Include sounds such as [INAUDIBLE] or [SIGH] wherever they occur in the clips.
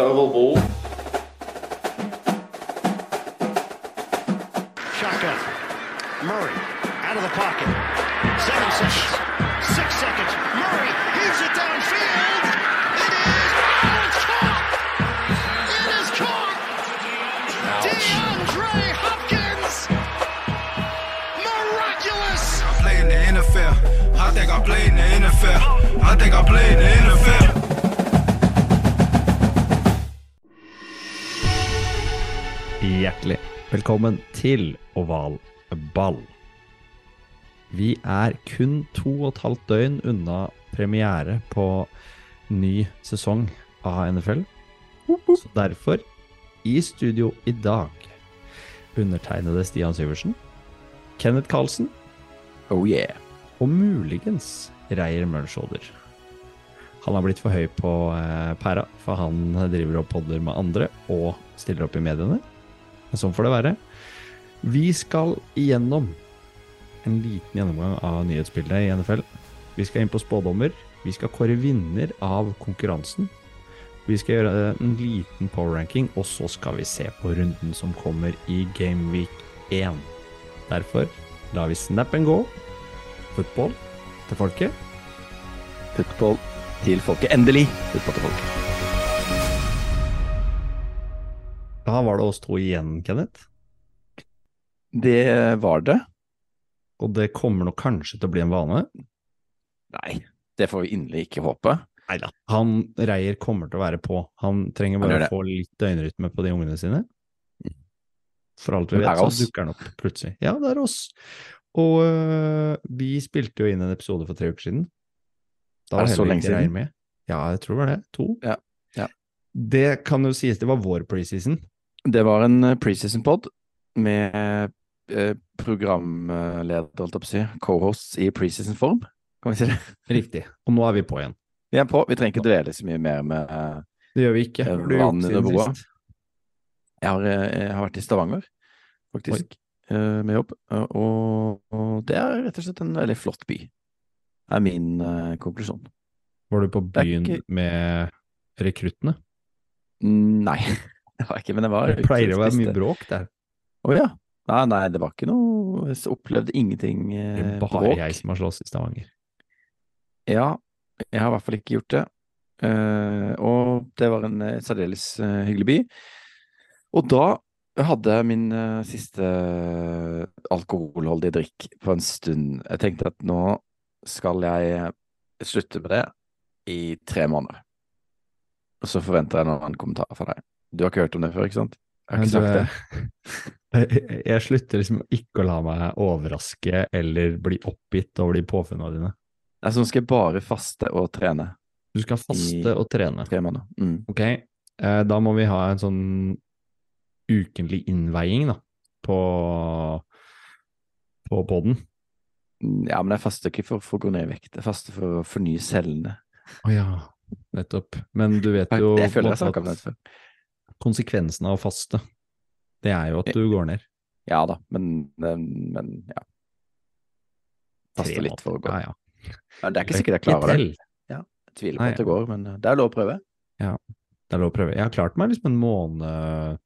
Oval ball. Shotgun. Murray out of the pocket. Seven seconds. Six seconds. Murray heaves it downfield. It is. Oh, it's caught. It is caught. DeAndre Hopkins. Miraculous. I play in the NFL. I think I play in the NFL. I think I play in the NFL. Hjertelig velkommen til Oval ball. Vi er kun to og et halvt døgn unna premiere på ny sesong av NFL. Så derfor, i studio i dag, undertegnede Stian Syversen, Kenneth Karlsen Oh yeah. og muligens Reier Mølskjolder. Han har blitt for høy på eh, pæra, for han driver og podder med andre og stiller opp i mediene. Men sånn får det være. Vi skal igjennom en liten gjennomgang av nyhetsbildet i NFL. Vi skal inn på spådommer. Vi skal kåre vinner av konkurransen. Vi skal gjøre en liten power ranking, og så skal vi se på runden som kommer i Game Week 1. Derfor lar vi snappen gå. Football til folket. Football til folket. Endelig football til folket. Da var det oss to igjen, Kenneth. Det var det. Og det kommer nok kanskje til å bli en vane. Nei, det får vi inderlig ikke håpe. Neida. Han Reier kommer til å være på. Han trenger bare han å få litt døgnrytme på de ungene sine. For alt vi er vet, så dukker han opp plutselig. Ja, det er oss. Og øh, vi spilte jo inn en episode for tre uker siden. Da Er var det så lenge siden? med. Ja, jeg tror det var det. To. Ja, ja. Det kan jo sies det var vår preseason. Det var en eh, preseason-pod med eh, programleder, holdt jeg på å si, co-hosts i preseason-form. Kan vi si det? [LAUGHS] Riktig. Og nå er vi på igjen. Vi er på. Vi trenger ikke dvele så mye mer med eh, Det gjør vi ikke. Har du gjort siden sist? Jeg har, jeg har vært i Stavanger, faktisk, Oi. med jobb. Og, og det er rett og slett en veldig flott by. er min uh, konklusjon. Var du på byen ikke- med rekruttene? Nei, [LAUGHS] det var ikke, men det var Det pleier å være mye bråk der. Å ja. Nei, nei, det var ikke noe Jeg opplevde ingenting Det eh, er bare bråk. jeg som har slåss i Stavanger. Ja, jeg har i hvert fall ikke gjort det. Uh, og det var en uh, særdeles uh, hyggelig by. Og da hadde jeg min siste alkoholholdige drikk på en stund. Jeg tenkte at nå skal jeg slutte med det i tre måneder. Og så forventer jeg en annen kommentar fra deg. Du har ikke hørt om det før, ikke sant? Jeg har ikke sagt det. [LAUGHS] Jeg jeg slutter liksom ikke å la meg overraske eller bli oppgitt over de påfunnene dine. Altså, nå skal jeg bare faste og trene Du skal faste I- og trene. tre måneder. Mm. Ok, eh, da må vi ha en sånn ukentlig innveiing da, på, på podden. Ja, men jeg faster ikke for, for å gå ned i vekt. Jeg faster for å fornye cellene. Å ja, nettopp. Men du vet jo Jeg føler jeg har snakka om det før. Konsekvensen av å faste, det er jo at du går ned. Ja da, men, men, ja. Faste litt for å gå. Ja, ja. Ja, det er ikke sikkert jeg klarer det. Ja. Jeg tviler på at det går, men eh, det er lov å prøve. Ja, Det er lov å prøve. Jeg har klart meg liksom en måned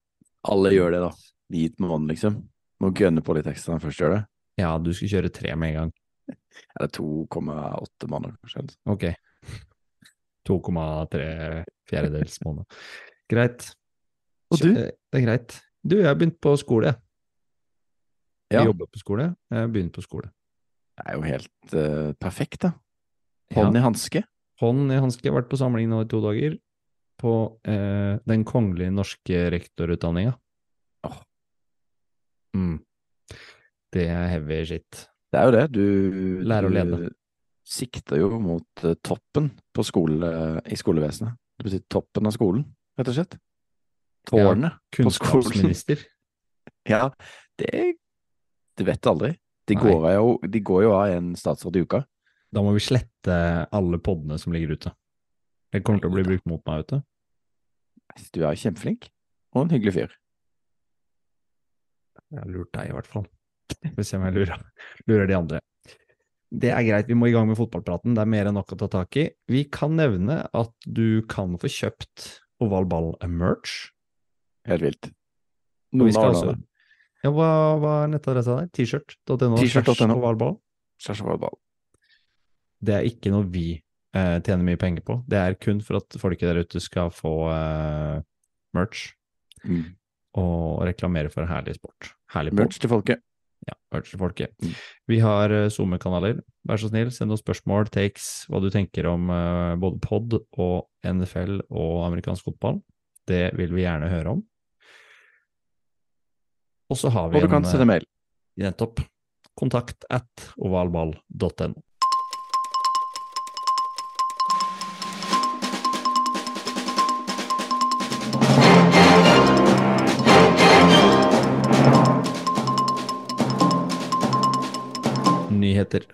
Alle gjør det, da. Gitt måned, liksom. Må gønne på litt ekstra når først gjør det. Ja, du skal kjøre tre med en gang. [LAUGHS] Eller 2,8 måneder, kanskje. Ok. [LAUGHS] 2,3 fjerdedels måned. Greit. Og du? Det er greit. Du, jeg har begynt på skole. Jeg Ja. jobber på skole. Jeg har begynt på skole. Det er jo helt uh, perfekt, da. Hånd i hanske. Hånd i hanske. Jeg har vært på samling nå i to dager. På uh, Den kongelige norske rektorutdanninga. Oh. Mm. Det er heavy shit. Det er jo det. Du, Lærer å du lede. sikter jo mot eh, toppen på skole, i skolevesenet. Det betyr toppen av skolen, rett og slett. Tårnet på skolen. Kunnskapsminister. [LAUGHS] Ja, det Du vet aldri. De går, jo, de går jo av en statsråd i uka. Da må vi slette alle podene som ligger ute. Det kommer til å bli brukt mot meg ute. Du er kjempeflink, og en hyggelig fyr. Jeg har lurt deg, i hvert fall. Får se om jeg lurer, lurer de andre. Det er greit, vi må i gang med fotballpraten. Det er mer enn nok å ta tak i. Vi kan nevne at du kan få kjøpt oval ball er merch. Helt vilt. Noen har altså. Ja, hva, hva er nettadressa der? T-shirt.no T-shirt.no. slash ovalball. Det er ikke noe vi eh, tjener mye penger på. Det er kun for at folket der ute skal få eh, merch Mm. og reklamere for herlig sport. Herlig. Merch til folket. Ja, merch til folket. Mm. Vi har eh, SoMe-kanaler. Vær så snill, send oss spørsmål, takes, hva du tenker om eh, både pod og NFL og amerikansk fotball. Det vil vi gjerne høre om. Og så har vi Og du kan en, sende mail. eh, nettopp kontakt at ovalball.no. Nyheter.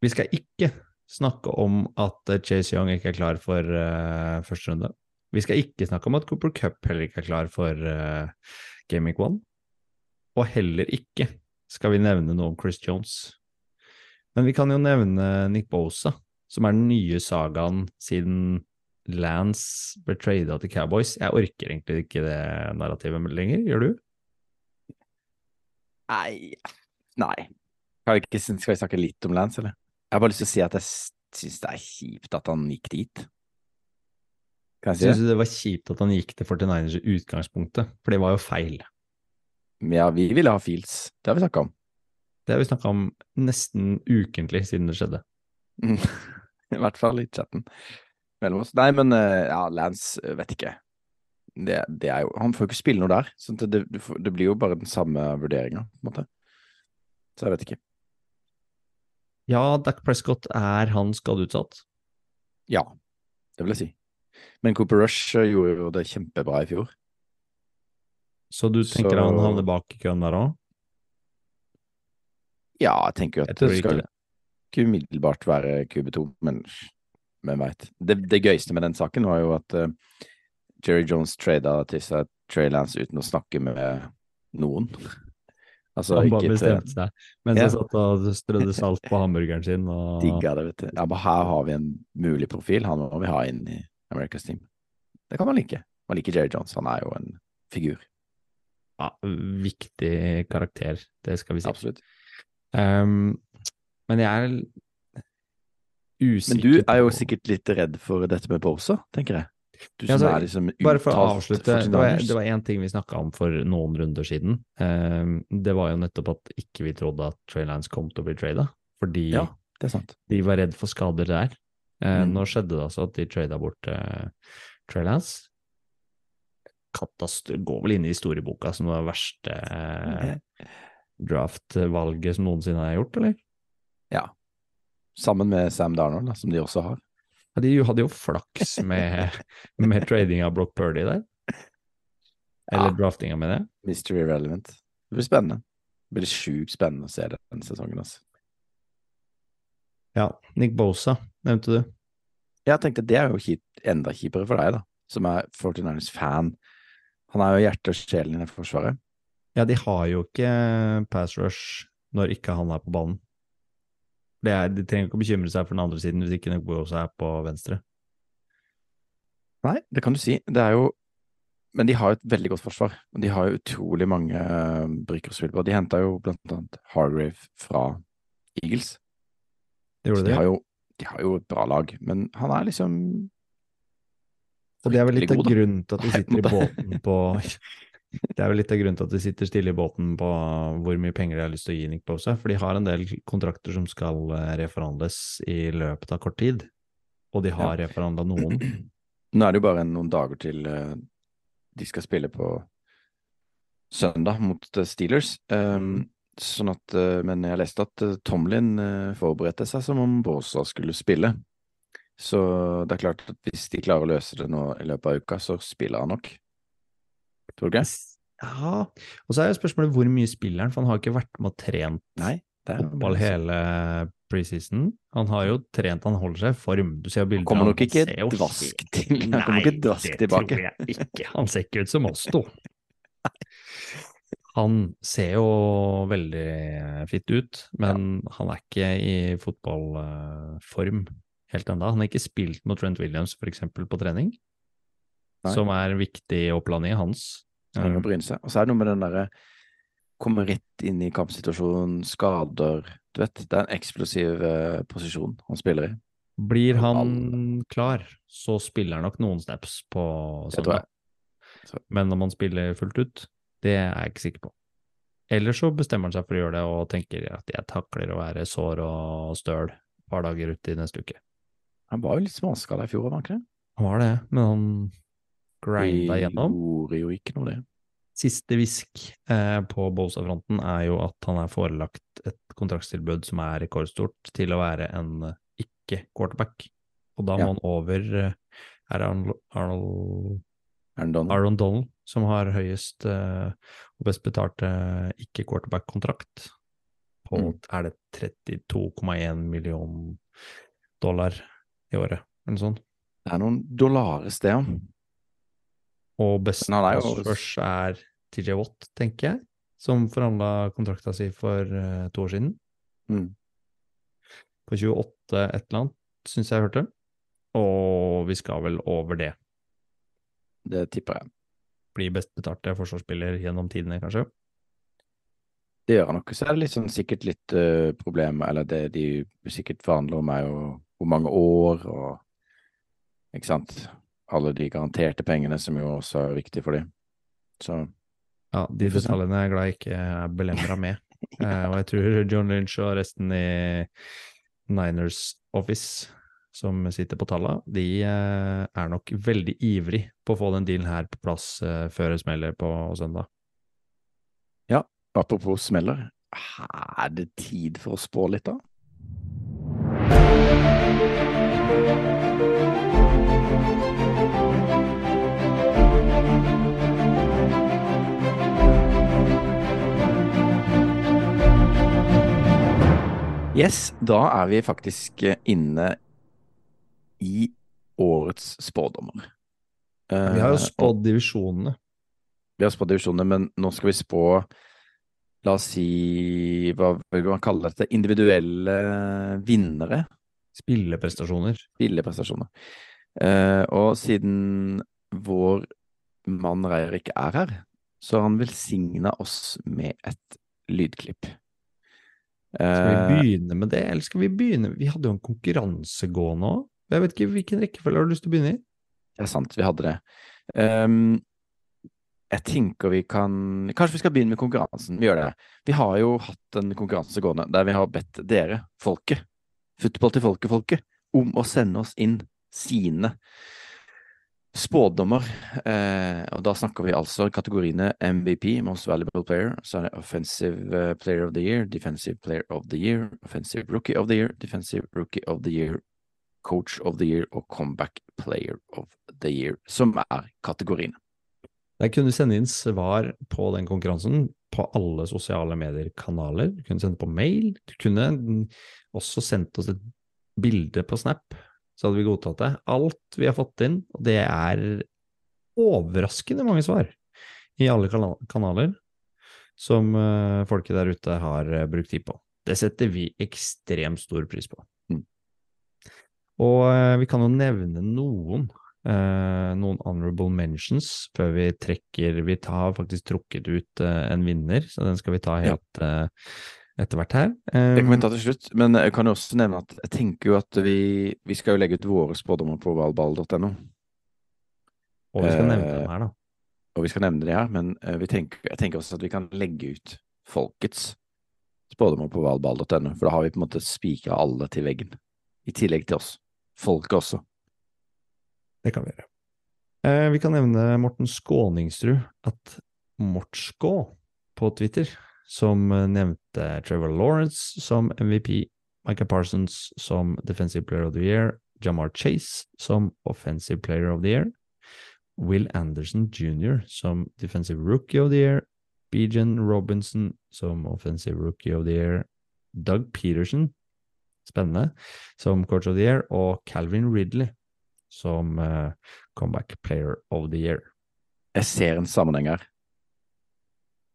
Vi skal ikke snakke om at eh, Chase Young ikke er klar for uh, første runde. Vi skal ikke snakke om at Cooper Cup heller ikke er klar for uh, Gaming One. 1. Og heller ikke skal vi nevne noe om Chris Jones. Men vi kan jo nevne Nick Bosa, som er den nye sagaen siden Lance ble trada til Cowboys. Jeg orker egentlig ikke det narrativet lenger, gjør du? Nei Nei. Skal vi, skal vi snakke litt om Lance, eller? Jeg har bare lyst til å si at jeg syns det er kjipt at han gikk dit. Kan jeg si Syns du det var kjipt at han gikk til 49ers i utgangspunktet? For det var jo feil. Ja, vi ville ha Fields. Det har vi snakka om. Det har vi snakka om nesten ukentlig siden det skjedde. Mm. [LAUGHS] I hvert fall i chatten mellom oss. Nei, men eh, ja, Lance eh, vet ikke. Det, det er jo Han får jo ikke spille noe der. Så det, det, det blir jo bare den samme vurderinga, på en måte. Så jeg vet ikke. Ja, Dac Prescott er han skadeutsatt. Ja, det vil jeg si. Men Cooper Rush eh, gjorde jo det kjempebra i fjor. Så du tenker Så- han havner bak i køen der òg? Ja, jeg tenker jo at det skal ikke umiddelbart være QB2, men hvem veit. Det, det gøyeste med den saken var jo at uh, Jerry Jones trada til seg Trey Lance uten å snakke med noen. Altså han bare ikke bestemte seg mens Ja. han satt og strødde salt på hamburgeren sin. Og... [LAUGHS] digga det, vet du. Ja, men her har vi en mulig profil, han må vi ha inn i America's Team. Det kan man like. Man liker Jerry Jones, han er jo en figur. Ja, viktig karakter, det skal vi si. Absolutt. Um, men jeg er usikker Men du er jo sikkert litt redd for dette med Bosa, tenker jeg. Du Ja, altså, er liksom Bare for å avslutte, det var, 49ers. det var én ting vi snakka om for noen runder siden. Um, det var jo nettopp at ikke vi trodde at Trey Lines kom til å bli trada, fordi Ja, det sant. de var redd for skader der. Uh, Mm. Nå skjedde det altså at de trada bort uh, Trey Lance. Katast går vel inn i historieboka som det verste uh, draft-valget som noensinne er gjort, eller? Ja. Sammen med Sam Darnold, da, som de også har. Ja, de hadde jo flaks med, [LAUGHS] med trading av Brock Purdy der. Eller Ja. draftinga, mener jeg. Mystery relevant. Det blir spennende. Det blir sjukt spennende å se det denne sesongen. Altså. Ja, Nick Bosa nevnte du. Jeg tenkte det er jo enda kjipere for deg, da, som er 49ers fan. Han er jo hjertet og sjelen i forsvaret. Ja, de har jo ikke pass rush når ikke han er på. Det er, de trenger ikke å bekymre seg for den andre siden hvis ikke Nick Bosa er på venstre. Nei, det kan du si. Det er jo Men de har jo et veldig godt forsvar. Og de har jo utrolig mange uh, spille på. De henta jo blant annet Hargrave fra Eagles. Det gjorde de de. har, jo, de har jo et bra lag, men han er liksom Og det er vel litt av grunnen til at de sitter i [LAUGHS] båten på Det er vel litt av grunnen til at de sitter stille i båten på hvor mye penger de har lyst til å gi Nick Bosa, for de har en del kontrakter som skal eh, reforhandles i løpet av kort tid, og de har reforhandla noen. [CLEARS THROAT] Nå er det jo bare noen dager til eh, de skal spille på søndag mot eh, Steelers. Um, sånn at, men jeg leste at Tomlin forberedte seg som om Bosa skulle spille. Så det er klart at hvis de klarer å løse det nå i løpet av uka, så spiller han nok. Tror du ikke? Ja, og så er jo spørsmålet hvor mye spiller han, for han har ikke vært med og trent Nei. Det fotball hele preseason. Han har jo trent, han holder seg i form. Du ser bilder kommer nok han, ikke dvask til- han kommer ikke Nei, dvask det tilbake. tror jeg ikke. Han ser ikke ut som oss to. Han ser jo veldig fitt ut, men han er ikke i fotballform helt ennå. Han har ikke spilt mot Trent Williams for eksempel på trening. Nei. som er en viktig opplanding hans. Bryne seg. Og så er det noe med den derre Komme rett inn i kampsituasjonen, skader Du vet, det er en eksplosiv uh, posisjon han spiller i. Blir han klar, så spiller han nok noen snaps på søndag. Men om han spiller fullt ut, det er jeg ikke sikker på. Eller så bestemmer han seg for å gjøre det og tenker at jeg takler å være sår og støl et par dager ute i neste uke. Han var jo litt småskada i fjor, var han ikke det? Han var det, men han grinda gjennom. Gjorde jo ikke noe, det. Siste hvisk eh, på Bosa-fronten er jo at han er forelagt et kontraktstilbud som er rekordstort til å være en eh, ikke-quarterback. Og da må Ja. han over eh, Er det Arnold, Arnold, Aaron Donald. Aaron Donald som har høyest eh, og best betalte ikke-quarterback-kontrakt? På Mm. er det 32,1 million dollar i året, eller sånt. Det er noen dollares, det, ja. Og best han er TJ Watt, tenker jeg, som forhandla kontrakta si for uh, to år siden. Mm. På 28 et eller annet, syns jeg jeg hørte. Og vi skal vel over det. Det tipper jeg. Bli best betalte forsvarsspiller gjennom tidene, kanskje. Det gjør han nok. Så er det sånn, sikkert litt uh, problem, eller det de sikkert forhandler om, er jo hvor mange år og Ikke sant. Alle de garanterte pengene, som jo også er viktig for dem. Så Ja, de detaljene er jeg glad jeg ikke er belemra med. [LAUGHS] Eh, og jeg tror John Lynch og resten i Niners Office, som sitter på tallene, de eh, er nok veldig ivrig på å få den dealen her på plass eh, før det smeller på søndag. Ja, apropos smeller, er det tid for å spå litt, da? Yes, da er vi faktisk eh, inne i årets spådommer. Vi har jo Eh, spådd divisjonene. vi har spådd divisjonene, men nå skal vi spå La oss si Hva vil man kalle dette? Individuelle vinnere. Spilleprestasjoner. Spilleprestasjoner. Eh, og siden vår mann Reirik er her, så har han velsigna oss med et lydklipp. Skal vi Eh, begynne med det, eller skal vi begynne Vi hadde jo en konkurranse gående òg. Jeg vet ikke hvilken rekkefølge har du lyst til å begynne i? Det er sant, vi hadde det. Ehm, jeg tenker vi kan Kanskje vi skal begynne med konkurransen. Vi gjør det. Vi har jo hatt en konkurranse gående der vi har bedt dere, folket, Football til folket, folket, om å sende oss inn sine spådommer. Eh, og da snakker vi altså kategoriene MVP, Most Valuable Player, så er det Offensive eh, Player of the Year, Defensive Player of the Year, Offensive Rookie of the Year, Defensive Rookie of the Year, Coach of the Year og Comeback Player of the Year, som er kategoriene. Der kunne du sende inn svar på den konkurransen på alle sosiale medier-kanaler. Du kunne sende på mail. Du kunne også sendt oss et bilde på Snap, så hadde vi godtatt det. Alt vi har fått inn, og det er overraskende mange svar i alle kanaler som eh, folket der ute har eh, brukt tid på. Det setter vi ekstremt stor pris på. Mm. Og eh, vi kan jo nevne noen noen honorable mentions før vi trekker Vi har faktisk trukket ut eh, en vinner, så den skal vi ta helt eh, etter hvert her. Det kan vi ta til slutt, men jeg kan også nevne at jeg tenker jo at vi, vi skal jo legge ut våre spådommer på valball.no, og vi skal nevne dem her, da. og vi skal nevne det her, men eh, vi tenker, jeg tenker også at vi kan legge ut folkets spådommer på valball.no, for da har vi på en måte spikra alle til veggen, i tillegg til oss. Folket også. Det kan vi gjøre. Eh, vi kan nevne Morten Skåningsrud, at Mortskå på Twitter, som eh, nevnte Trevor Lawrence som MVP, Micah Parsons som Defensive Player of the Year, Jamar Chase som Offensive Player of the Year, Will Anderson jr. som Defensive Rookie of the Year, Bijan Robinson som Offensive Rookie of the Year, Doug Peterson, spennende, som Coach of the Year, og Calvin Ridley som eh, Comeback Player of the Year. Jeg ser en sammenheng her,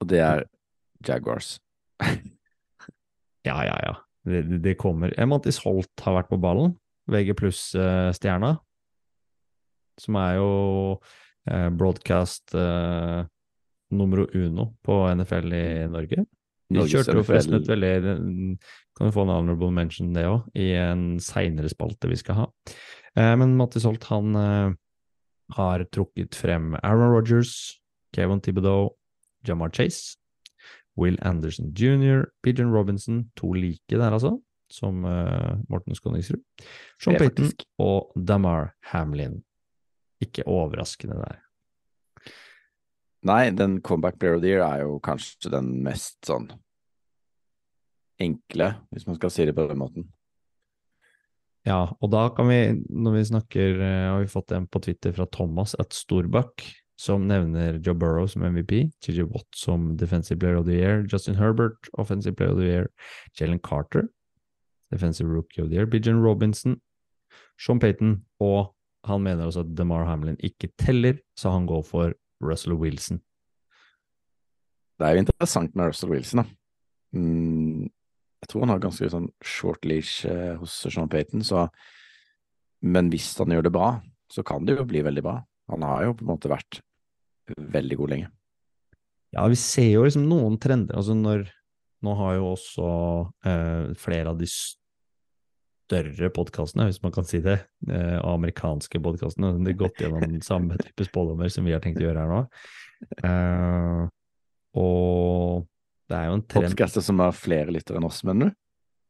og det er Jaguars. [LAUGHS] Ja, ja, ja. Det, det, kommer. Emantis Holt har vært på ballen. VG pluss-stjerna. Som er jo eh, broadcast eh, numero uno på NFL i Norge. De kjørte jo forresten et veldig Kan du få en honorable mention, det òg, i en seinere spalte vi skal ha. Eh, men Mattis Holt, han eh, har trukket frem Aaron Rodgers, Kevin Thibodeau, Jamar Chase, Will Anderson jr., Pigeon Robinson, to like der altså, som eh, Morten Skåningsrud, Sean Payton og Damar Hamlin. Ikke overraskende der. Nei, den comeback player of the year er jo kanskje den mest sånn enkle, hvis man skal si det på den måten. Ja, og da kan vi, når vi snakker, eh, har vi fått en på Twitter fra Thomas at Storbakk, som nevner Joe Burrow som MVP, JJ Watt som Defensive Player of the Year, Justin Herbert, Offensive Player of the Year, Jalen Carter, Defensive Rookie of the Year, Bijan Robinson, Sean Payton, og han mener også at DeMar Hamlin ikke teller, så han går for Russell Wilson. Det er jo interessant med Russell Wilson, da. Mm, tror han har ganske sånn short leash eh, hos Sean Payton, så Men hvis han gjør det bra, så kan det jo bli veldig bra. Han har jo på en måte vært veldig god lenge. Ja, vi ser jo liksom noen trender. Altså når Nå har jo også eh, flere av de større podkastene, hvis man kan si det, eh, amerikanske podkastene, de har gått gjennom samme type spådommer som vi har tenkt å gjøre her nå. Eh, og det er jo en trend Podcaster som har flere lyttere enn oss, mener du?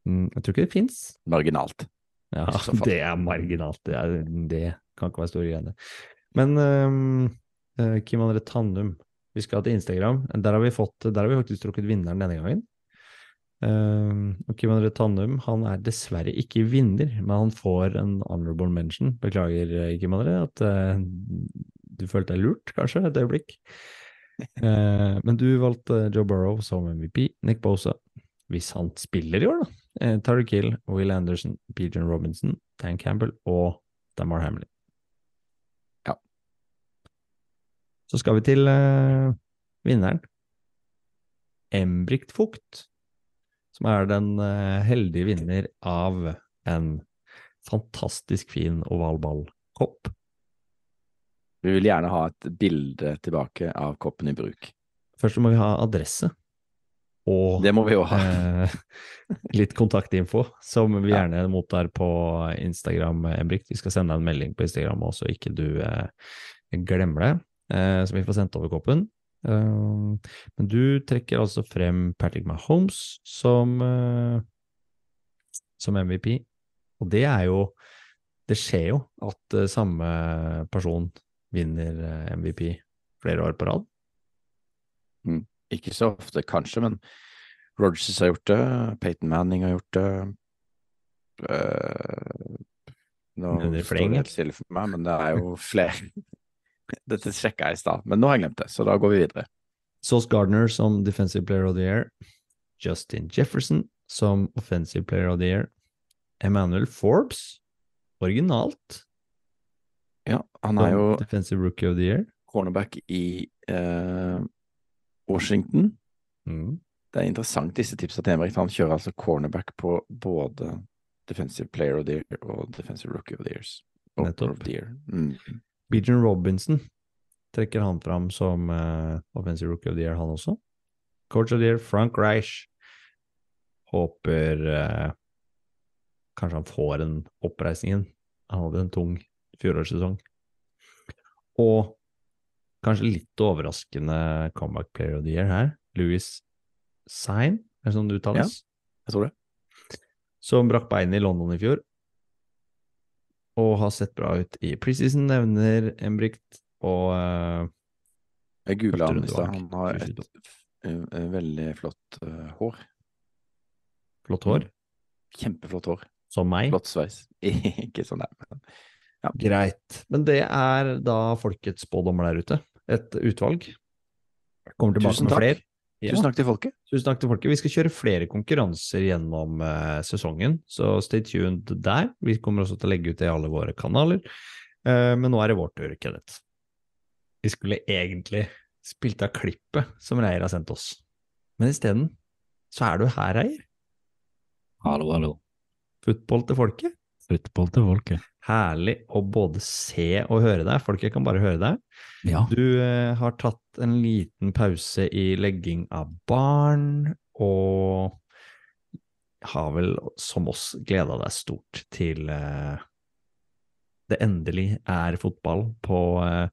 Mm, Jeg tror ikke det fins. Marginalt. Ja, det er marginalt. Det, er, det kan ikke være store greiene. Men eh, Kim André Tannum, vi skal til Instagram. Der har vi, fått, der har vi faktisk trukket vinneren denne gangen. Uh, og Kim André Tannum han er dessverre ikke vinner, men han får en honorable mention. Beklager, eh, Kim André, at uh, du følte deg lurt, kanskje, et øyeblikk. [LAUGHS] Eh, men du valgte Joe Burrow som MVP, Nick Bosa, hvis han spiller i år, da. Eh, Tyreek Hill, Will Anderson, Peter Robinson, Dan Campbell og Damar Hamlin. Ja. Så skal vi til eh, vinneren. Embrikt Fugt, som er den eh, heldige vinner av en fantastisk fin ovalballkopp. Vi vil gjerne ha et bilde tilbake av koppen i bruk. Først må vi ha adresse. Og Det må vi jo ha. eh, litt kontaktinfo, som vi gjerne mottar på Instagram, Embrik. Vi skal sende deg en melding på Instagram også, så ikke du eh, glemmer det. Eh, så vi får sendt over koppen. Eh, men du trekker altså frem Patrick Mahomes som, eh, som MVP. Og det er jo Det skjer jo at samme person vinner eh, MVP flere år på rad. Ikke så ofte, kanskje, men Rogers har gjort det, Peyton Manning har gjort det. Eh, nå det står det helt stille for meg, men det er jo flere. [LAUGHS] Dette sjekka jeg i stad, men nå har jeg glemt det, så da går vi videre. Sauce Gardner som Defensive Player of the Year. Justin Jefferson som Offensive Player of the Year. Emmanuel Forbes, originalt, Ja, han er jo Defensive Rookie of the Year. cornerback i eh, Washington. Mm. Det er interessant disse tipsa til Emrik. Han kjører altså cornerback på både Defensive Player of the Year og Defensive Rookie of the Years. Og- Nettopp. Of the year. Mm. Bijan Robinson trekker han fram som eh, Offensive Rookie of the Year, han også. Coach of the Year, Frank Reich. Håper eh, kanskje han får en oppreisningen. Han hadde en tung fjorårssesong. Og kanskje litt overraskende comeback player of the year her, Louis Sein, er det sånn det uttales? Jeg tror det. Som brakk beinet i London i fjor. Og har sett bra ut i preseason, nevner Embricht. Og uh, Jeg googla han i stad. Han har 2022. et eh, veldig flott uh, hår. flott hår, Kjempeflott hår. som meg. Flott sveis. [LAUGHS] Ikke sånn der, men Greit. Men det er da folkets spådommer der ute. Et utvalg. Kommer tilbake Tusen med takk. flere. Ja. Tusen takk til folket. Tusen takk til folket. Vi skal kjøre flere konkurranser gjennom uh, sesongen, så stay tuned der. Vi kommer også til å legge ut det i alle våre kanaler. Uh, men nå er det vår tur, Kenneth. Vi skulle egentlig spilt av klippet som Reier har sendt oss, men isteden så er du her, Reier. Hallo, hallo. Football til folket. Football til folket. Herlig å både se og høre deg. Folket kan bare høre deg. Ja. Du eh, har tatt en liten pause i legging av barn, og har vel, som oss, gleda deg stort til eh, det endelig er fotball på, eh,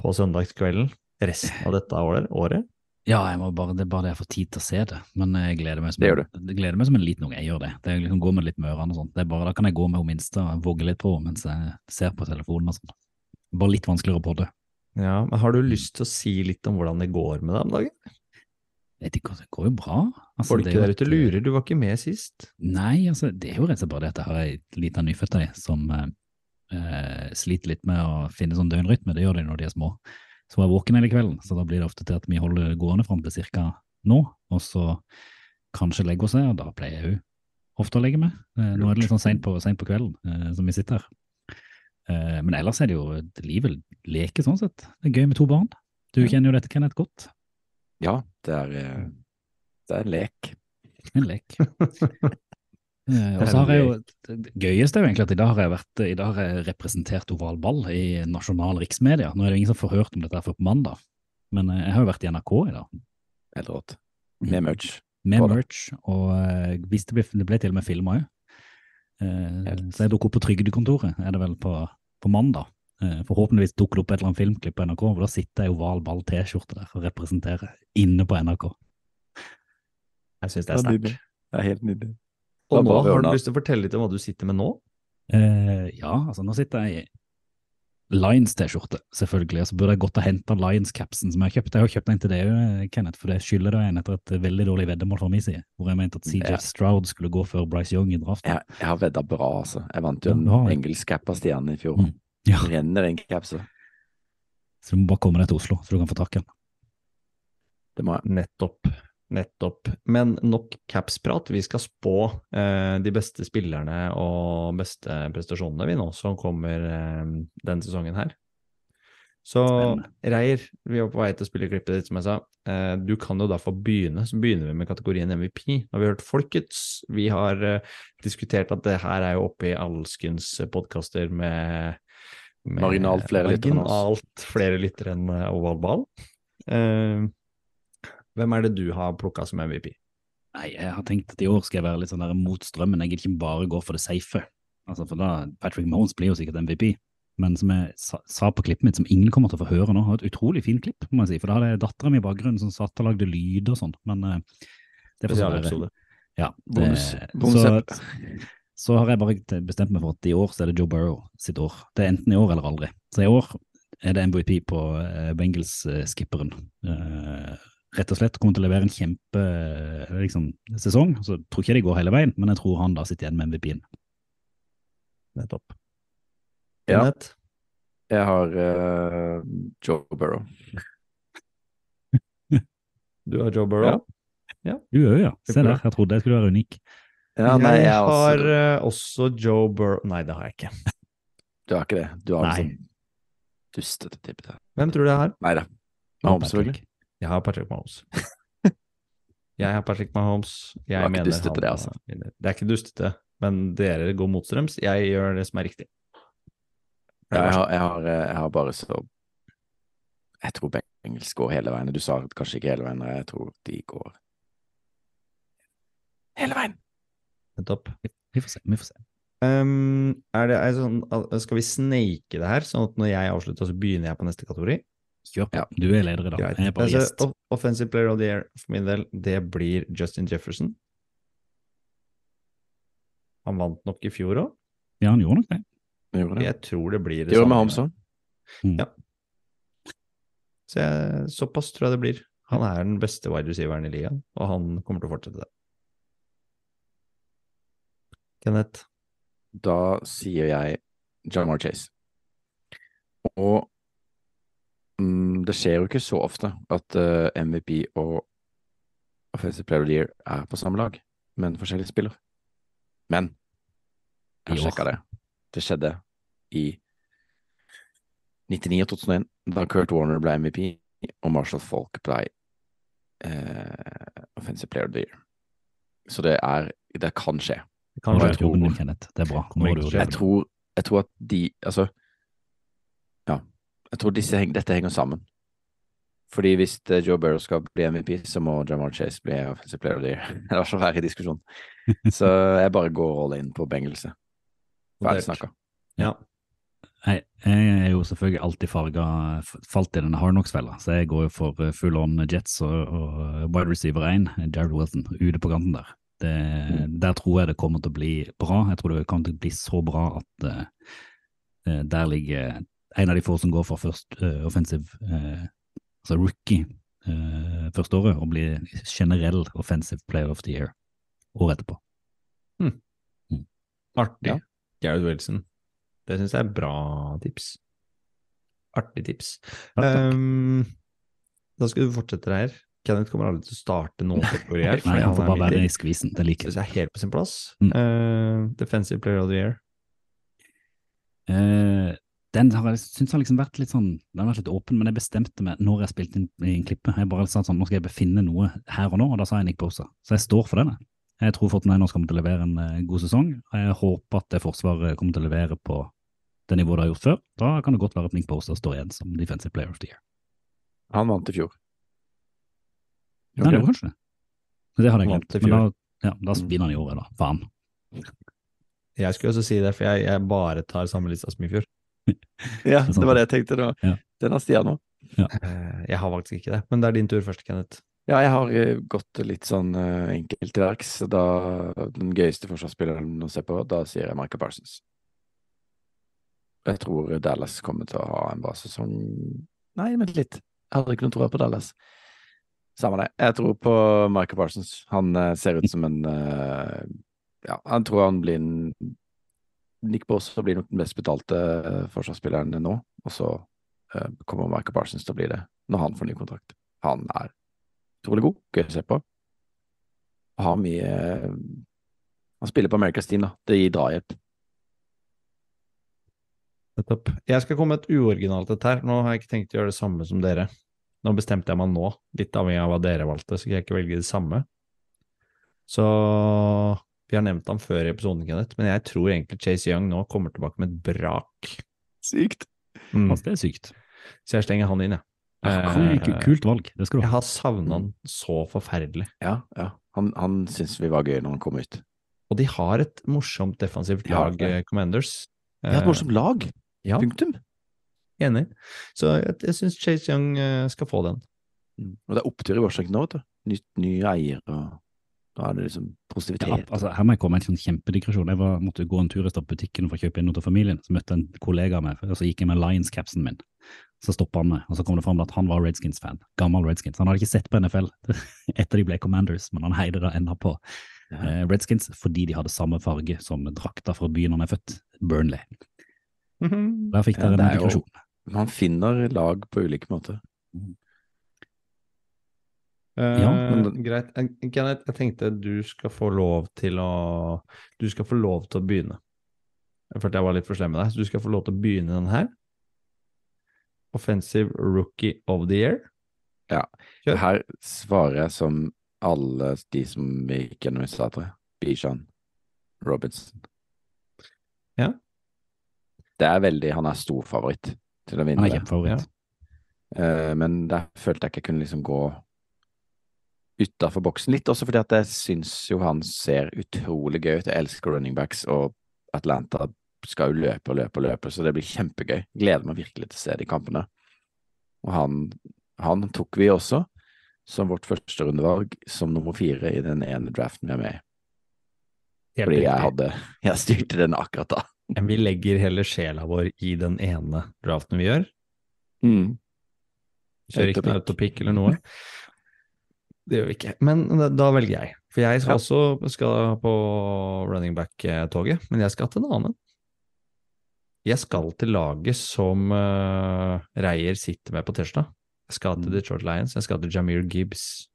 på søndagskvelden resten av dette året. Ja, jeg må bare, det er bare det jeg får tid til å se det. Men jeg gleder meg som, Det gjør jeg gleder meg som en liten unge. Jeg gjør det. Det er liksom går med litt med ørene og sånt. Det er bare, da kan jeg gå med hun minste og vogge litt på mens jeg ser på telefonen og sånn. Bare litt vanskeligere på det. Ja, men Har du lyst til å si litt om hvordan det går med deg om dagen? Jeg vet ikke, det går jo bra. Altså, Folk er der ute lurer, du var ikke med sist. Nei, altså, det er jo rett og slett bare det at jeg har ei lita nyfødt ei som eh, eh, sliter litt med å finne sånn døgnrytme. Det gjør de når de er små. Så hun er våken hele kvelden, så da blir det ofte til at vi holder gående fram til cirka nå, og så kanskje legger hun seg, og da pleier hun ofte å legge meg. Eh, nå er det litt sånn seint på, sent på kvelden eh, som vi sitter her. Eh, men ellers er det jo livet leker sånn sett. Det er gøy med to barn. Du kjenner jo dette, Kenneth, godt. Ja, det er, det er en lek. En lek. [LAUGHS] Eh, og så har jeg jo, Det gøyeste er jo egentlig at i dag har jeg vært, i dag har jeg representert oval ball i nasjonal riksmedia. Nå er det ingen som får hørt om dette her før på mandag, men eh, jeg har jo vært i NRK i dag. Helt rått. Med merch. Med merch, og eh, hvis det, ble, det ble til og med filma òg. Så jeg dukker opp på Trygdekontoret, er det vel på, på mandag. Eh, forhåpentligvis dukker det opp et eller annet filmklipp på NRK, for da sitter jeg i oval ball T-skjorte der og representerer inne på NRK. Jeg syns det er sterkt. Det er helt nydelig. Og nå har du lyst til å fortelle litt om hva du sitter med nå? Eh, ja, altså nå sitter jeg i Lions-T-skjorte, selvfølgelig. Og så burde jeg gått og henta Lions-capsen som jeg har kjøpt. Jeg har kjøpt en til deg òg, Kenneth, for det skylder deg en etter et veldig dårlig veddemål fra min side, hvor jeg mente at CJ Ja. Stroud skulle gå før Bryce Young i draften. Jeg, jeg har vedda bra, altså. Jeg vant jo Ja, en du engelsk cap av Stian i fjor. Mm. Ja. Renner den capsen. Så du må bare komme deg til Oslo, så du kan få tak i den. Det må jeg. Nettopp. Nettopp. Men nok capsprat. Vi skal spå eh, de beste spillerne og beste prestasjonene vi nå, som kommer eh, denne sesongen her. Så Spennende. Reier, vi er på vei til å spille klippet ditt, som jeg sa. Eh, du kan jo da få begynne. Så begynner vi med kategorien MVP. Nå har vi hørt Folkets. Vi har eh, diskutert at det her er jo oppe i alskens podkaster med, med Marginalt flere lyttere enn oss. Marginalt flere lyttere enn Oval Ball. Eh, hvem er det du har plukka som MVP? Nei, jeg har tenkt at i år skal jeg være litt sånn der mot strømmen. Jeg gidder ikke bare gå for det safe. Altså, for da, Patrick Mones blir jo sikkert MVP. Men som jeg sa, sa på klippet mitt, som ingen kommer til å få høre nå, har et utrolig fint klipp, må jeg si. For da hadde jeg dattera mi i bakgrunnen som satt og lagde lyd og sånn. Men uh, det er for. Spesialepisode. Ja, det, Bonus- så, så har jeg bare bestemt meg for at i år så er det Joe Burrow sitt år. Det er enten i år eller aldri. Så i år er det MVP på uh, Bengals-skipperen. Rett og slett kommer til å levere en kjempe eh, liksom, sesong. Så tror ikke det går hele veien, men jeg tror han da sitter igjen med MVP-en. Nettopp. Ja. Jeg har uh, Joe Burrow. [LAUGHS] Du har Joe Burrow? Du òg, ja. Se der, jeg trodde jeg skulle være unik. Ja, nei, jeg jeg har også eh, også Joe Burrow Nei, det har jeg ikke. Du har ikke det? Du har Nei. liksom dustete tippet. Hvem tror du jeg har? Nei da. Mahomes, selvfølgelig. [LAUGHS] Jeg har Patrick Mahomes. Jeg har Patrick Mahomes. Jeg Det mener dustete, det, altså. Det er ikke dustete, men dere går motstrøms. Jeg gjør det som er riktig. Ja, jeg, har, jeg, har, eh, jeg har bare så Jeg tror Bengals går hele veien. Du sa kanskje ikke hele veien, men jeg tror de går hele veien. Nettopp. Vi får se. vi får se. Um, er det, er det sånn, skal vi snake det her, sånn at når jeg avslutter, så begynner jeg på neste kategori? Kjør på. Ja. Du er leder i dag. Greit. Jeg er bare Altså, gjest. offensive player of the year for min del, det blir Justin Jefferson. Han vant nok i fjor òg. Ja, han gjorde nok det. Gjorde det. Jeg tror det blir det Det gjorde samme. Mahomes Ja. Så jeg, såpass tror jeg det blir. Han er den beste wide receiveren i ligaen, og han kommer til å fortsette det. Kenneth, Da sier jeg Jamar Chase. Og mm, det skjer jo ikke så ofte at eh, MVP og Offensive Player of the Year er på samme lag, men forskjellige spiller. Men jeg har sjekka det. Det skjedde i 99 og 2001, da Kurt Warner ble MVP og Marshall Falk ble eh, Offensive Player of the Year. Så det er Det kan skje. Det Kan skje. du gjort Jeg tror, jeg tror at de Altså. Jeg tror disse, dette henger sammen. Fordi hvis eh, Joe Burrow skal bli MVP, så må Jamal Chase bli offensive player of the year. [LAUGHS] Det i så verre diskusjon. Så jeg bare går all in på bengelse. Ferdig snakka. Ja. Jeg, er jo selvfølgelig alltid farga falt i denne Hardnox-fella, så jeg går jo for eh, full on Jets og, og wide receiver 1, Jared Wilson, ute på kanten der. Det, Der tror jeg det kommer til å bli bra. Jeg tror det kommer til å bli så bra at eh, eh, der ligger en av de få som går for først uh, offensive, uh, altså rookie, uh, første året, og blir generell offensive player of the year året etterpå. Artig. Ja. Jared Wilson. Det syns jeg er bra tips. Artig tips. Takk. Ehm, da skal du fortsette her. Kenneth kommer aldri til å starte noen [LAUGHS] kategorier. Nei, han får bare være i skvisen. Det liker jeg. er helt på sin plass. Mm. Uh, defensive player of the year. Eh, den har jeg syns har liksom vært litt sånn Den har vært litt åpen, men jeg bestemte meg når jeg spilte inn i en klippe. Jeg bare sa sånn, nå skal jeg befinne noe her og nå, og da sa jeg Nick Bosa. Så jeg står for den. jeg. Tror Fortnite kommer til å levere en eh, god sesong. og Jeg håper at det forsvaret kommer til å levere på det nivået det har gjort før. Da kan det godt være at Nick Bosa står igjen som defensive player of the year. Han vant i fjor. Nei, det var kanskje det. Det hadde jeg glemt. Men da, ja, da vinner han i året, da. Faen. [LAUGHS] Jeg skulle også si det, for jeg, jeg bare tar samme lista som i fjor. Ja, Det sant, det var det jeg tenkte. da. Ja. Den har Stian nå. Ja. jeg har faktisk ikke det, men det er din tur først, Kenneth. Ja, jeg har eh, gått litt sånn uh, enkelt til verks. Da, den gøyeste forsvarsspilleren å se på, da sier jeg Michael Parsons. Jeg tror Dallas kommer til å ha en bra sesong. Nei, vent litt. Jeg hadde ikke noe tro på Dallas. Samme det. Jeg tror på Michael Parsons. Han eh, ser ut som en eh, Ja, han tror han blir en Nick Bosa blir nok den best betalte eh, forsvarsspilleren nå, og så uh, kommer Michael Parsons til å bli det når han får ny kontrakt. Han er utrolig god, gøy å se på. Har mye Han spiller på America's Team, da. Det gir drahjelp. Nettopp. Jeg skal komme med et uoriginalt et her. Nå har jeg ikke tenkt å gjøre det samme som dere. Nå bestemte jeg meg nå, litt avhengig av hva dere valgte, så skal jeg ikke velge det samme. Så vi har nevnt ham før i episoden, Kenneth, men jeg tror egentlig Chase Young nå kommer tilbake med et brak. Sykt. Mm. Altså, det er sykt. Så jeg stenger han inn, jeg. Kult, Eh, kult valg. Det skal du Jeg har savna han så forferdelig. Ja, ja. Han, han syns vi var gøy når han kom ut. Og de har et morsomt defensivt lag, det. eh, Commanders. De har et morsomt lag. Ja, Punktum. enig. Så jeg, jeg syns Chase Young eh, skal få den. Og det er opptur i Washington nå, vet du. Nytt, ny eier, og da er det liksom positivitet. Ja, altså, her må jeg komme med en sånn kjempedigresjon. Jeg var, måtte gå en tur i butikken for å kjøpe inn noe til familien. Så møtte jeg en kollega av meg, og så gikk jeg med Lions-capsen min. Så stoppa han meg, og så kom det fram at han var Redskins-fan. Gammel Redskins. Han hadde ikke sett på NFL [LAUGHS] etter de ble Commanders, men han heide da enda på Ja. eh, Redskins fordi de hadde samme farge som drakta fra byen han er født, Burnley. Der fikk dere ja, en digresjon. Man finner lag på ulike måter. Eh, Ja, men- greit. Eh, Kenneth, jeg tenkte du skal få lov til å Du skal få lov til å begynne. Jeg følte jeg var litt for slem med deg, så du skal få lov til å begynne den her. Offensive Rookie of the Year. Ja. Kjør. Her svarer jeg som alle de som vi gikk gjennom i stad, tror jeg. Bijan Robinson. Ja. Det er veldig Han er stor favoritt til å vinne Han er det. kjempefavoritt. Eh, men der følte jeg ikke jeg kunne liksom gå utafor boksen. Litt også fordi at jeg syns jo han ser utrolig gøy ut. Jeg elsker running backs, og Atlanta skal jo løpe og løpe og løpe, så det blir kjempegøy. Gleder meg virkelig til å se de kampene. Og han, han tok vi også som vårt første rundevalg som nummer fire i den ene draften vi er med i. Fordi jeg hadde Jeg styrte den akkurat da. Men vi legger hele sjela vår i den ene draften vi gjør. Mm. Kjører ikke noe autopic eller noe. Det gjør vi ikke. Men da, velger jeg. For jeg skal Ja. også skal på running back-toget, men jeg skal til en annen. Jeg skal til laget som uh, Reier sitter med på tirsdag. Jeg skal til Mm. Detroit Lions. Jeg skal til Jamir Gibbs.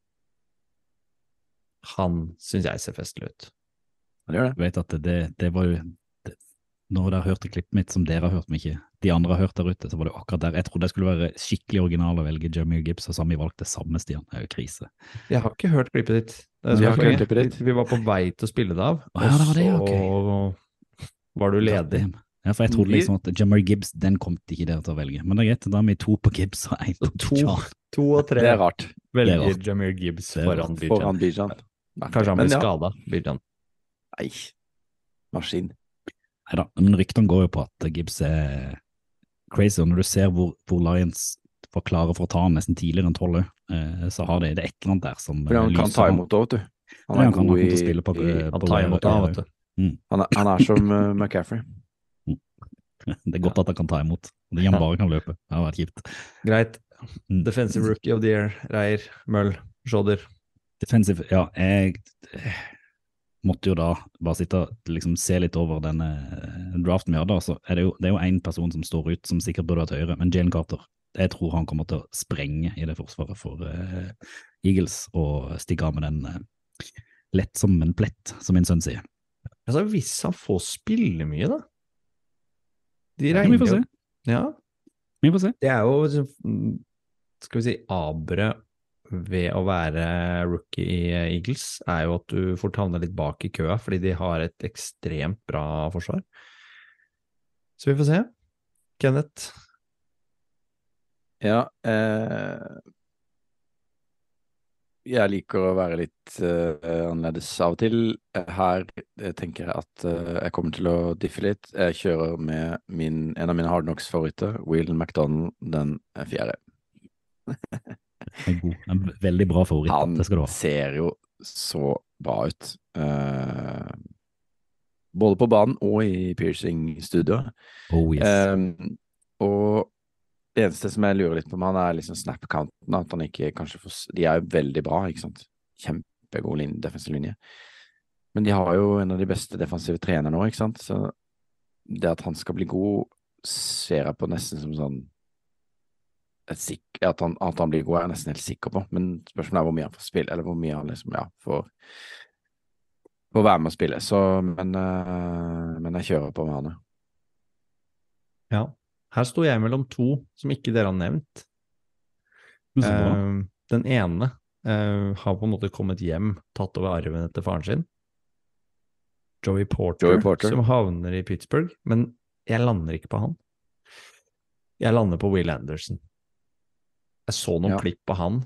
Han syns jeg ser festlig ut. Han gjør det. Du vet at det, det var jo det, Når dere hørte klippet mitt som dere har hørt, men ikke de andre har hørt der ute, så var det akkurat der. Jeg trodde jeg skulle være skikkelig original og velge Jamir Gibbs, og så valgte samme, Stian. Det er jo krise. Jeg har ikke hørt klippet ditt. Vi som har ikke poenget. klippet ditt. Vi, var på vei til å spille det av, ah, ja, det var det, og ok. så var du ledig. Ja, for jeg trodde liksom at Jamar Gibbs, den kom ikke dere til å velge. Men det er greit, da er vi to på Gibbs og én på To, Bijan. to og tre Det er rart. velger Det er. Jameer Gibbs foran. Bijan. Foran Bijan. Kanskje han blir ja. skada, Bijan. Nei. Maskin. Nei da, men ryktene går jo på at Gibbs er crazy. Og når du ser hvor, hvor Lions var klare for å ta han nesten tidligere enn tolv, eh, så har det, det et eller annet der som Fordi han eh, kan ta imot det, vet du. Han er han god i, på, i på Han tar imot det, vet du. han, er, han er som uh, McCaffrey. [LAUGHS] Det er godt at han kan ta imot. Når han bare kan løpe. Det har vært kjipt. Greit. Mm. Defensive rookie of the year, Reier, Møll, Shodder. Defensive, ja, jeg måtte jo da bare sitte og liksom se litt over denne eh, draften vi hadde. Så er det, jo, det er jo én person som står ut, som sikkert burde vært høyere, men Jalen Carter. Jeg tror han kommer til å sprenge i det forsvaret for uh, Eagles og stikke av med den uh, lett som en plett, som min sønn sier. Altså, hvis han får spille mye, da De Ja, vi får se. Ja, Vi får se. det er jo liksom, Skal vi si aberet ved å være rookie i Eagles, er jo at du fort havner litt bak i køa, fordi de har et ekstremt bra forsvar. Så vi får se. Kenneth, Ja, eh, jeg liker å være litt eh, annerledes av og til. Eh, Her eh, tenker jeg at eh, jeg kommer til å diffe litt. Jeg kjører med min, en av mine Hard Knocks-favoritter, Will McDonald, den fjerde. [LAUGHS] En, god, en veldig bra favoritt. Han det skal du ha. ser jo så bra ut. Uh, både på banen og i piercing-studioet. Oh, yes. Um, og det eneste som jeg lurer litt på med han, er liksom snap-counten. At han ikke kanskje får De er jo veldig bra, ikke sant. Kjempegod linje, defensiv linje. Men de har jo en av de beste defensive trenerne nå, ikke sant. Så det at han skal bli god, ser jeg på nesten som sånn at, han, at han blir god, er jeg nesten helt sikker på. Men spørsmålet er hvor mye han får spille, eller hvor mye han liksom, ja, får får være med å spille. Så, men, uh, men jeg kjører på med han, ja. Her sto jeg mellom to som ikke dere har nevnt. Eh, den ene uh, har på en måte kommet hjem, tatt over arven etter faren sin. Joey Porter, Joey Porter. som havner i Pittsburgh, men jeg lander ikke på han. Jeg lander på Will Anderson. Jeg så noen Ja. klipp av han,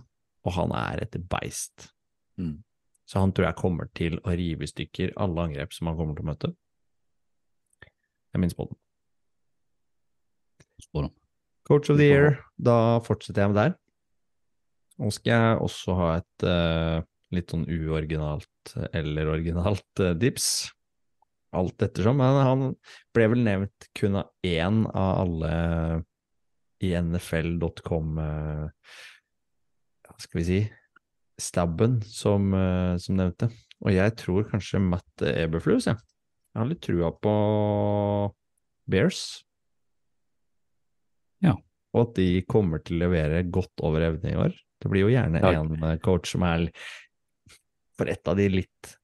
og han er et beist. Mm. Så han tror jeg kommer til å rive i stykker alle angrep som han kommer til å møte. Jeg minnes på den. Spår om. Coach of the year, da fortsetter jeg med der. Nå skal jeg også ha et uh, litt sånn uoriginalt eller originalt uh, dips. Alt ettersom. Men han ble vel nevnt kun av én av alle i NFL.com uh, Hva skal vi si Stabben som, eh, som nevnte. Og jeg tror kanskje Matt Eberflus, jeg. Jeg har litt trua på Bears. Ja. og at de kommer til å levere godt over evne i år. Det blir jo gjerne en eh, coach som er for et av de litt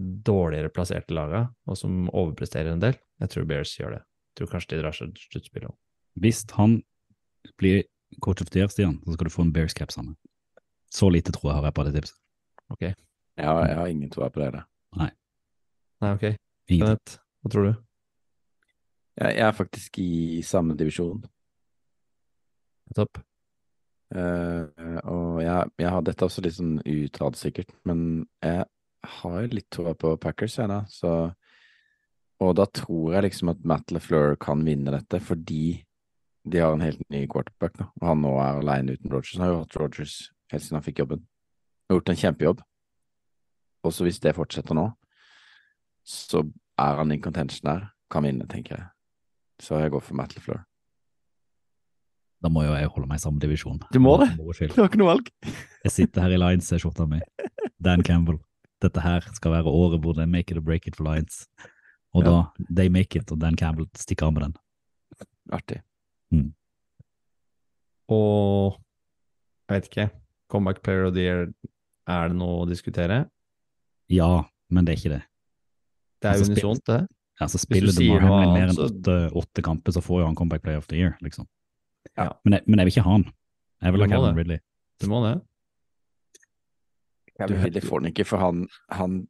dårligere plasserte laga, og som overpresterer en del. Jeg tror Bears gjør det. Jeg tror kanskje de drar seg til sluttspillet òg. Hvis han blir coach of the year, Stian, så skal du få en Bears cap sammen. Så lite tror jeg har jeg på det tipset. Jeg har, jeg har ingen tro på det. da. Nei, Nei, ok. Kenneth, hva tror du? Jeg, jeg er faktisk i samme divisjon. Topp. Uh, og jeg, jeg har dette også litt sånn utad, sikkert, men jeg har litt tro på Packers, jeg da. Så, og da tror jeg liksom at Matt LeFleur kan vinne dette, fordi de har en helt ny quarterback nå. Og han nå er alene uten Rogers. Han har jo hatt Rogers helt siden han fikk jobben. Og gjort en kjempejobb. Og så hvis det fortsetter nå, så er han in contention der. Kan vinne, tenker jeg. Så jeg går for Matt LeFleur. Da må jo jeg holde meg i samme divisjon. Du må det. [LAUGHS] Du har ikke noe valg. Jeg sitter her i Lions-skjorta mi. Dan Campbell. Dette her skal være året hvor er make it or break it for Lions. Og Ja. da they make it, og Dan Campbell stikker av med den. Artig. Og jeg vet ikke, comeback player of the year, er det noe å diskutere? Ja, men det er ikke det. Det er Altså, unisont, det. Altså, spiller du noe mer enn åtte, åtte kamper, så får jo han comeback player of the year, liksom. Ja. Men, jeg, men jeg vil ikke ha han. Jeg vil ha det. Ridley. Du må det. Kevin Ridley får han ikke, for han, han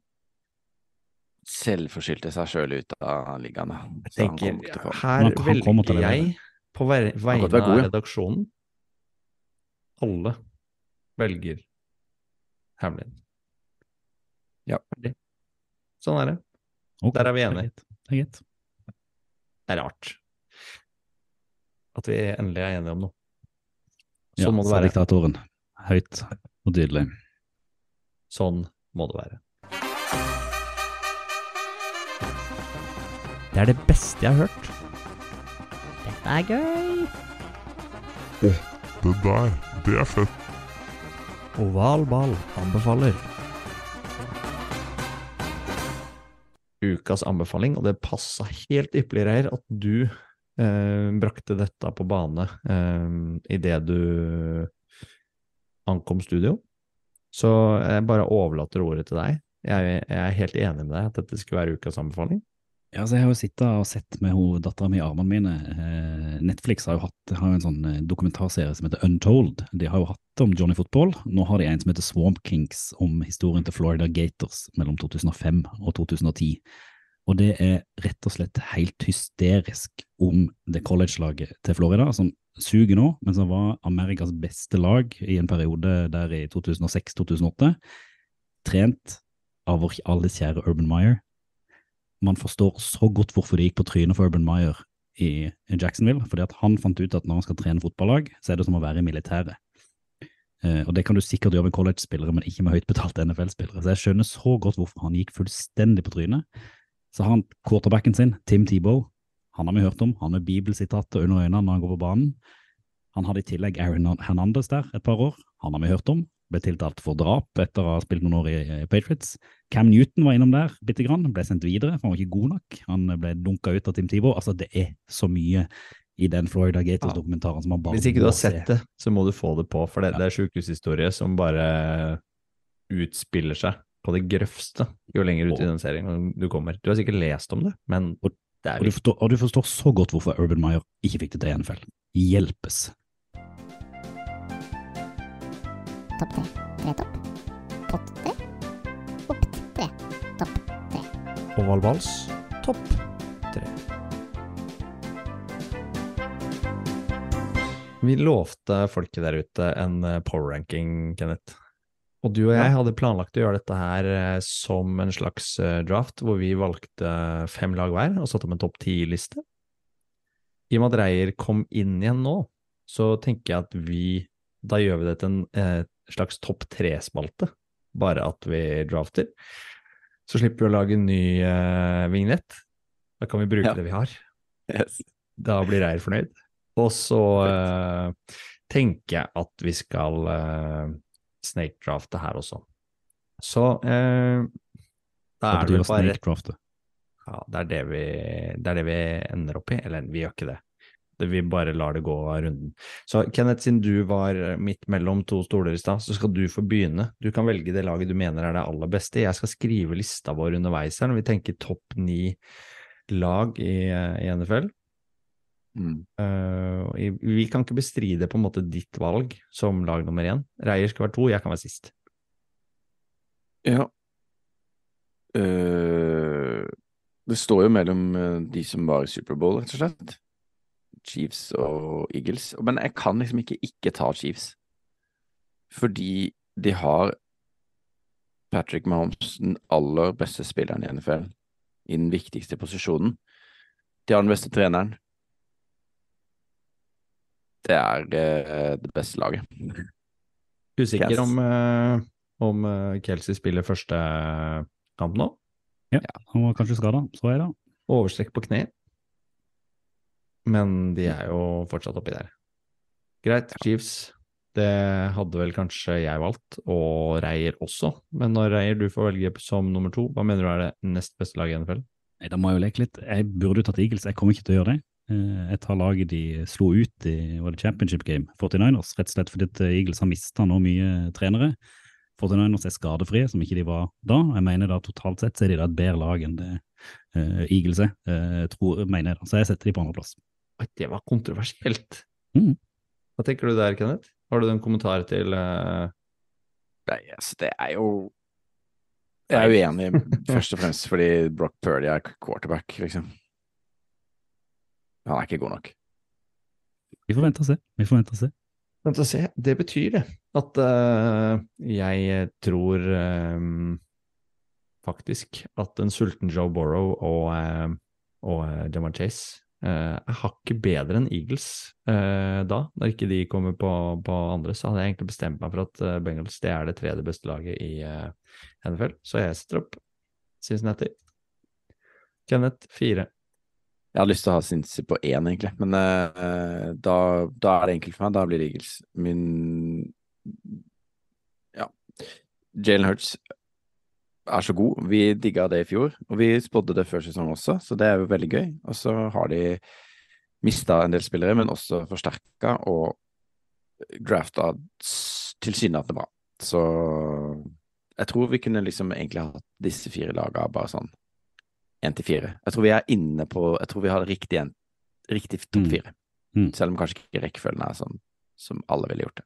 selvforskyldte seg sjøl ut av ligaen. Den. her velger jeg på vegne av redaksjonen Alle velger Hamlin. Ja. Sånn er det. Okay. Der er vi enige. Det er greit. Det er rart. At vi endelig er enige om noe. Ja, Sånn må det være. diktatoren. Høyt og tydelig. Sånn må det være. Det er det beste jeg har hørt. Dette er gøy. Det der, det er fett. Oval ball anbefaler. Ukas anbefaling, og det passa helt ypperlig, Reir, at du eh, brakte dette på bane eh, idet du ankom studio. Så jeg bare overlater ordet til deg. Jeg, jeg er helt enig med deg at dette skulle være ukas anbefaling. Ja, altså jeg har jo sittet og sett med dattera mi i armene mine. Eh, Netflix har jo hatt har jo en sånn eh, dokumentarserie som heter Untold. De har jo hatt om Johnny Football. Nå har de en som heter Swamp Kings om historien til Florida Gators mellom 2005 og 2010. Og det er rett og slett helt hysterisk om det college-laget til Florida, som suger nå, men som var Amerikas beste lag i en periode der i 2006-2008. Trent av vår alles kjære Urban Meyer man forstår så godt hvorfor det gikk på trynet for Urban Meyer i Jacksonville, fordi at han fant ut at når man skal trene fotballag, så er det som å være i militæret. Eh, og det kan du sikkert gjøre med college-spillere, men ikke med høyt betalte NFL-spillere. Så jeg skjønner så godt hvorfor han gikk fullstendig på trynet. Så har han quarterbacken sin, Tim Tebow, han har vi hørt om, han med bibelsitater under øynene når han går på banen. Han hadde i tillegg Aaron Hernandez der et par år, han har vi hørt om. Ble tiltalt for drap etter å ha spilt noen år i Patriots. Cam Newton var innom der bitte grann, ble sendt videre, for han var ikke god nok. Han ble dunka ut av Tim Tivo. Altså, det er så mye i den Florida Gators-dokumentaren som man bare Hvis ikke du har sett det, så må du få det på, for det, Ja. det er sjukehushistorie som bare utspiller seg på det grøvste jo lenger ut i den serien du kommer. Du har sikkert lest om det, men er Og du, forstår, og du forstår så godt hvorfor Urban Meyer ikke fikk det til i NFL. Hjelpes. Topp tre. Tre topp. Pott tre. Opp tre. Topp tre. ovalvals topp tre. Vi lovte folket der ute en eh, power ranking, Kenneth. Og du og jeg hadde planlagt å gjøre dette her eh, som en slags eh, draft, hvor vi valgte fem lag hver og satte opp en topp ti-liste. I og med at Reier kom inn igjen nå, så tenker jeg at vi Da gjør vi det til en eh, slags topp tre-spalte, bare at vi drafter. Så slipper vi å lage en ny uh, vignett. Da kan vi bruke Ja. det vi har. Yes. Da blir Eir fornøyd. Og så uh, tenker jeg at vi skal uh, snake-drafte her også. Så uh, da er det vel bare ja, det, er det, vi, det er det vi ender opp i. Eller vi gjør ikke det. Vi bare lar det gå av runden. Så Kenneth, siden du var midt mellom to stoler i stad, så skal du få begynne. Du kan velge det laget du mener er det aller beste. Jeg skal skrive lista vår underveis her når vi tenker topp ni lag i, i NFL. Mm. Uh, vi kan ikke bestride på en måte ditt valg som lag nummer én. Reier skal være to, jeg kan være sist. Ja. Uh, det står jo mellom eh, de som var i Superbowl, rett og slett. Chiefs og Eagles. Men jeg kan liksom ikke ikke ta Chiefs. Fordi de har Patrick Mahomes, den aller beste spilleren i NFL, i den viktigste posisjonen. De har den beste treneren. Det er eh, det beste laget. Usikker Yes. om, uh, om uh, Kelsey spiller første kamp nå. Han var kanskje skada, så er da. Overstrekk på kne. Men de er jo fortsatt oppi der. Greit, Chiefs. Det hadde vel kanskje jeg valgt, og Reier også. Men når Reier du får velge som nummer to, hva mener du er det nest beste laget i NFL? Nei, Da må jeg jo leke litt. Jeg burde jo tatt Eagles, jeg kommer ikke til å gjøre det. Eh, Jeg tar laget de slo ut i var det championship game, 49ers, rett og slett fordi at Eagles har mista nå mye trenere. 49ers er skadefrie, som ikke de var da. Jeg mener da totalt sett så er de da et bedre lag enn det eh, Eagles er, eh, tror, mener jeg da. Så jeg setter de på andreplass. Oi, det var kontroversielt. Mm. Hva tenker du der, Kenneth? Har du en kommentar til uh, Nei, altså, det er jo Jeg er uenig, [LAUGHS] først og fremst fordi Brock Purdy er quarterback, liksom. Han er ikke god nok. Vi får vente og se. Vi får vente og se. Vent og se. Det betyr det at uh, jeg tror um, faktisk at en sulten Joe Borrow og, uh, og uh, Jamar Chase uh, har ikke bedre enn Eagles eh, da. Når ikke de kommer på, på andre, så hadde jeg egentlig bestemt meg for at eh, Bengals det er det tredje beste laget i eh, NFL. Så jeg setter opp Cincinnati. Kenneth fire. Jeg hadde lyst til å ha Cincy på én, egentlig, men uh, da, da er det enkelt for meg. Da blir det Eagles. Min Ja. Jalen Hurts er så god. Vi digga det i fjor, og vi spådde det før sesongen også, så det er jo veldig gøy. Og så har de mista en del spillere, men også forsterka og drafta tilsynelatende bra. Så jeg tror vi kunne liksom egentlig hatt disse fire laga bare sånn én til fire. Jeg tror vi er inne på Jeg tror vi har riktig, en, riktig topp Mm. fire. Mm. Selv om kanskje ikke rekkefølgen er sånn som alle ville gjort det.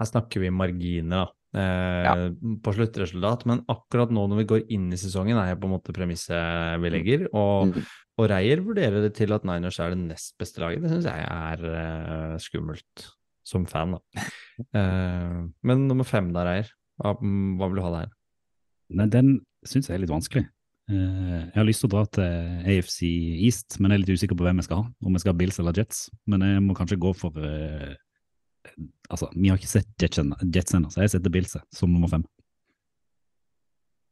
Her snakker vi marginer, da. Eh, På sluttresultat. Men akkurat nå når vi går inn i sesongen, er jeg på en måte premisset vi legger. Og, Mm. og Reier vurderer det til at Niners er det nest beste laget. Det syns jeg er eh, skummelt, som fan, da. [LAUGHS] Eh, men nummer fem da, Reier. Hva, hva vil du ha der? Nei, den syns jeg er litt vanskelig. Uh, jeg har lyst til å dra til AFC East, men jeg er litt usikker på hvem jeg skal ha. Om jeg skal ha Bills eller Jets. Men jeg må kanskje gå for eh, Altså, vi har ikke sett Jets ennå, så jeg setter Bills som nummer fem.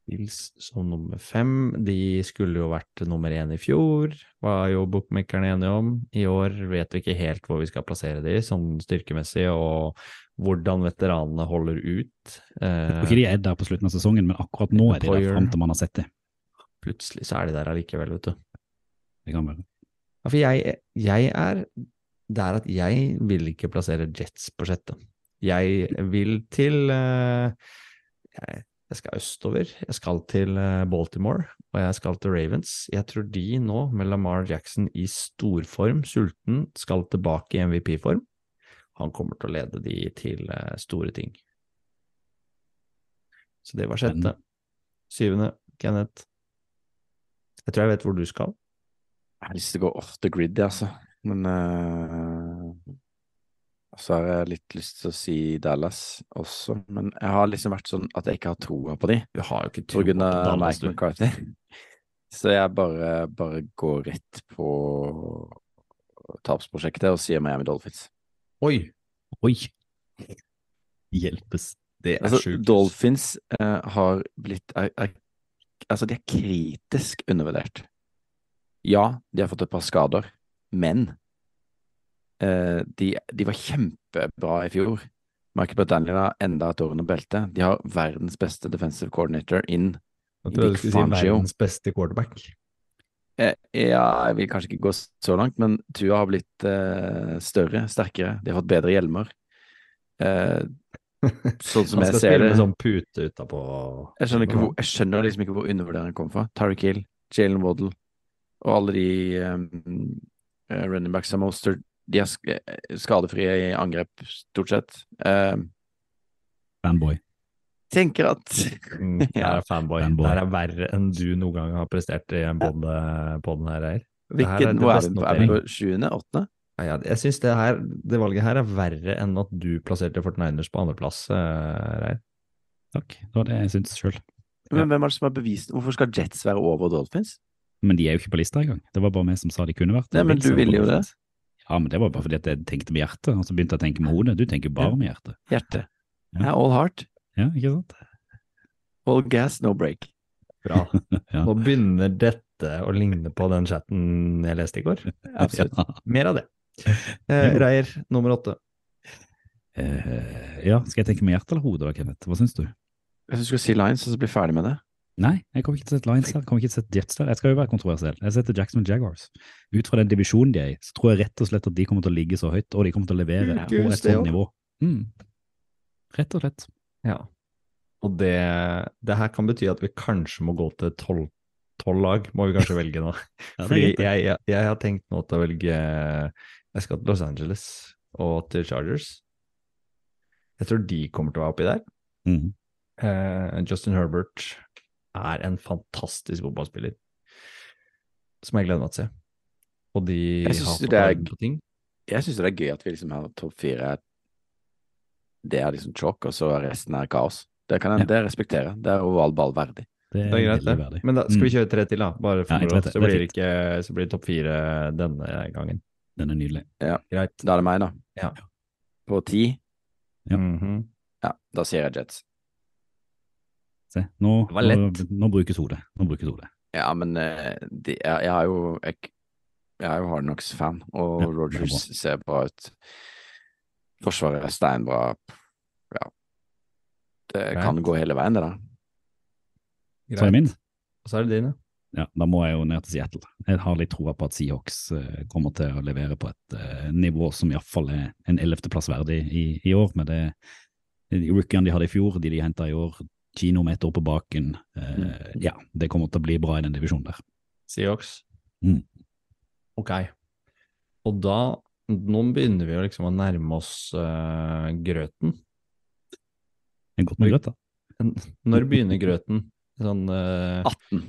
Bills som nummer fem. De skulle jo vært nummer én i fjor, var jo bookmakerne enige om. I år vet vi ikke helt hvor vi skal plassere de, sånn styrkemessig, og hvordan veteranene holder ut. Eh, ikke de er der på slutten av sesongen, men akkurat nå er de der fram til man har sett dem. plutselig så er de der allikevel, vet du. Det kan være. Ja, for jeg, jeg er der at jeg vil ikke plassere Jets på sjette. Jeg vil til eh, jeg, jeg skal østover. Jeg skal til eh, Baltimore, og jeg skal til Ravens. Jeg tror de nå, med Lamar Jackson i storform, sulten, skal tilbake i MVP-form. Han kommer til å lede de til eh, store ting. Så det var sjette. Syvende, Kenneth. Jeg tror jeg vet hvor du skal. Jeg har lyst til å gå off the grid, altså. Men uh, så har jeg litt lyst til å si Dallas også. Men jeg har liksom vært sånn at jeg ikke har troa på de, Du har jo ikke på tro Dallas, Mike du. McCarthy. [LAUGHS] Så jeg bare, bare går rett på tapsprosjektet og sier Miami Dolphins. Oi! Oi! Hjelpes. Det er Altså, sjukt. Dolphins eh, har blitt er, er, Altså, de er kritisk undervurdert. Ja, de har fått et par skader, men eh, de, de var kjempebra i fjor. Michael Bradaniel har enda et år under beltet. De har verdens beste defensive coordinator inn. Jeg tror du skulle si verdens beste quarterback. Eh, ja, jeg vil kanskje ikke gå så langt, men Tua har blitt eh, større, sterkere. De har fått bedre hjelmer. Eh, [LAUGHS] sånn som jeg ser Han jeg skal spille med sånn pute utapå. Jeg skjønner, ikke hvor, jeg skjønner liksom ikke hvor undervurderingen kommer fra. Tariq Hill, Jalen Waddle og alle de um, eh, running backs er Monster. De er sk eh, skadefrie i angrep, stort sett. Uh, Fanboy. tenker at Mm, [LAUGHS] Det er fanboy. Fanboy. Det er verre enn du noen gang har prestert i en pod her. Her er Hvilken, hvor er på? Er vi på sjuende? Åttende? Ja, ja, jeg syns det, her- det valget her er verre enn at du plasserte 49ers på andreplass, uh, Reir. Takk. Det var det jeg syntes sjøl. Men hvem er det som har bevist Hvorfor skal Jets være over Dolphins? Men de er jo ikke på lista engang. Det var bare vi som sa de kunne vært. Nei, men du er ville jo det. Ja, men det var bare fordi at jeg tenkte med hjertet, og så begynte jeg å tenke med hodet. Du tenker jo bare med hjertet. Hjertet. Ja. Det all heart. Ja, ikke sant? All gas, no break. Bra. [LAUGHS] Ja. Nå begynner dette å ligne på den chatten jeg leste i går. [LAUGHS] Absolutt. Ja. Mer av det. Eh, Reier, nummer åtte. Eh, ja, skal jeg tenke med hjertet eller hodet, Kenneth? Hva syns du? Jeg syns du skal si Lines, og så bli ferdig med det. Nei, jeg kommer ikke til å sette Lions der. Jeg kommer ikke til å sette Jets der. Jeg skal jo være kontroversiell. Jeg setter Jackson Jaguars. Ut fra den divisjonen de er i, så tror jeg rett og slett at de kommer til å ligge så høyt, og de kommer til å levere Ja, på et sånt nivå. Mm. Rett og slett. Ja. Og det, det her kan bety at vi kanskje må gå til tolv lag, må vi kanskje velge nå. [LAUGHS] Ja, Fordi jeg, jeg, jeg har tenkt nå til å velge Jeg skal til Los Angeles og til Chargers. Jeg tror de kommer til å være oppi der. Mm. Uh, Justin Herbert er en fantastisk fotballspiller som jeg gleder meg til å se. Og de Jeg synes har fått er- på ting. Jeg syns det er gøy at vi liksom har topp fire. Det er liksom chalk, og så er resten er kaos. Det kan jeg, Ja. det respekterer jeg. Det er oval ball verdig. Det er, Det er greit, det. verdig. Men da skal vi Mm, kjøre tre til, da. Bare for Ja. Så blir det ikke Så blir det topp fire denne gangen. Den er nydelig. Greit. Da er det meg, da. Ja. På ti, Ja. Mhm. ja, da sier jeg Jets. Se, nå, Det var lett. nå brukes hodet. Nå brukes hodet. Ja, men eh, de, jeg, jeg er jo jeg, jeg er jo Hardnox-fan, og Ja, er Rogers bra. ser bra ut. Forsvaret er steinbra. Ja. Det kan gå hele veien, det der. Så er det min. Og så er det din, ja. Ja, da må jeg jo ned til Seattle. Jeg har litt troa på at Seahawks uh, kommer til å levere på et uh, nivå som iallfall er en ellevteplass verdig i, i år, med det de rookiene de hadde i fjor, de de henta i år, Kino med ett år på baken. Eh, Ja, det kommer til å bli bra i den divisjonen der. Seahawks. Mm. Ok. Og da Nå begynner vi jo liksom å nærme oss uh, grøten. En godt med grøt, da. Når begynner grøten? Sånn uh, 18.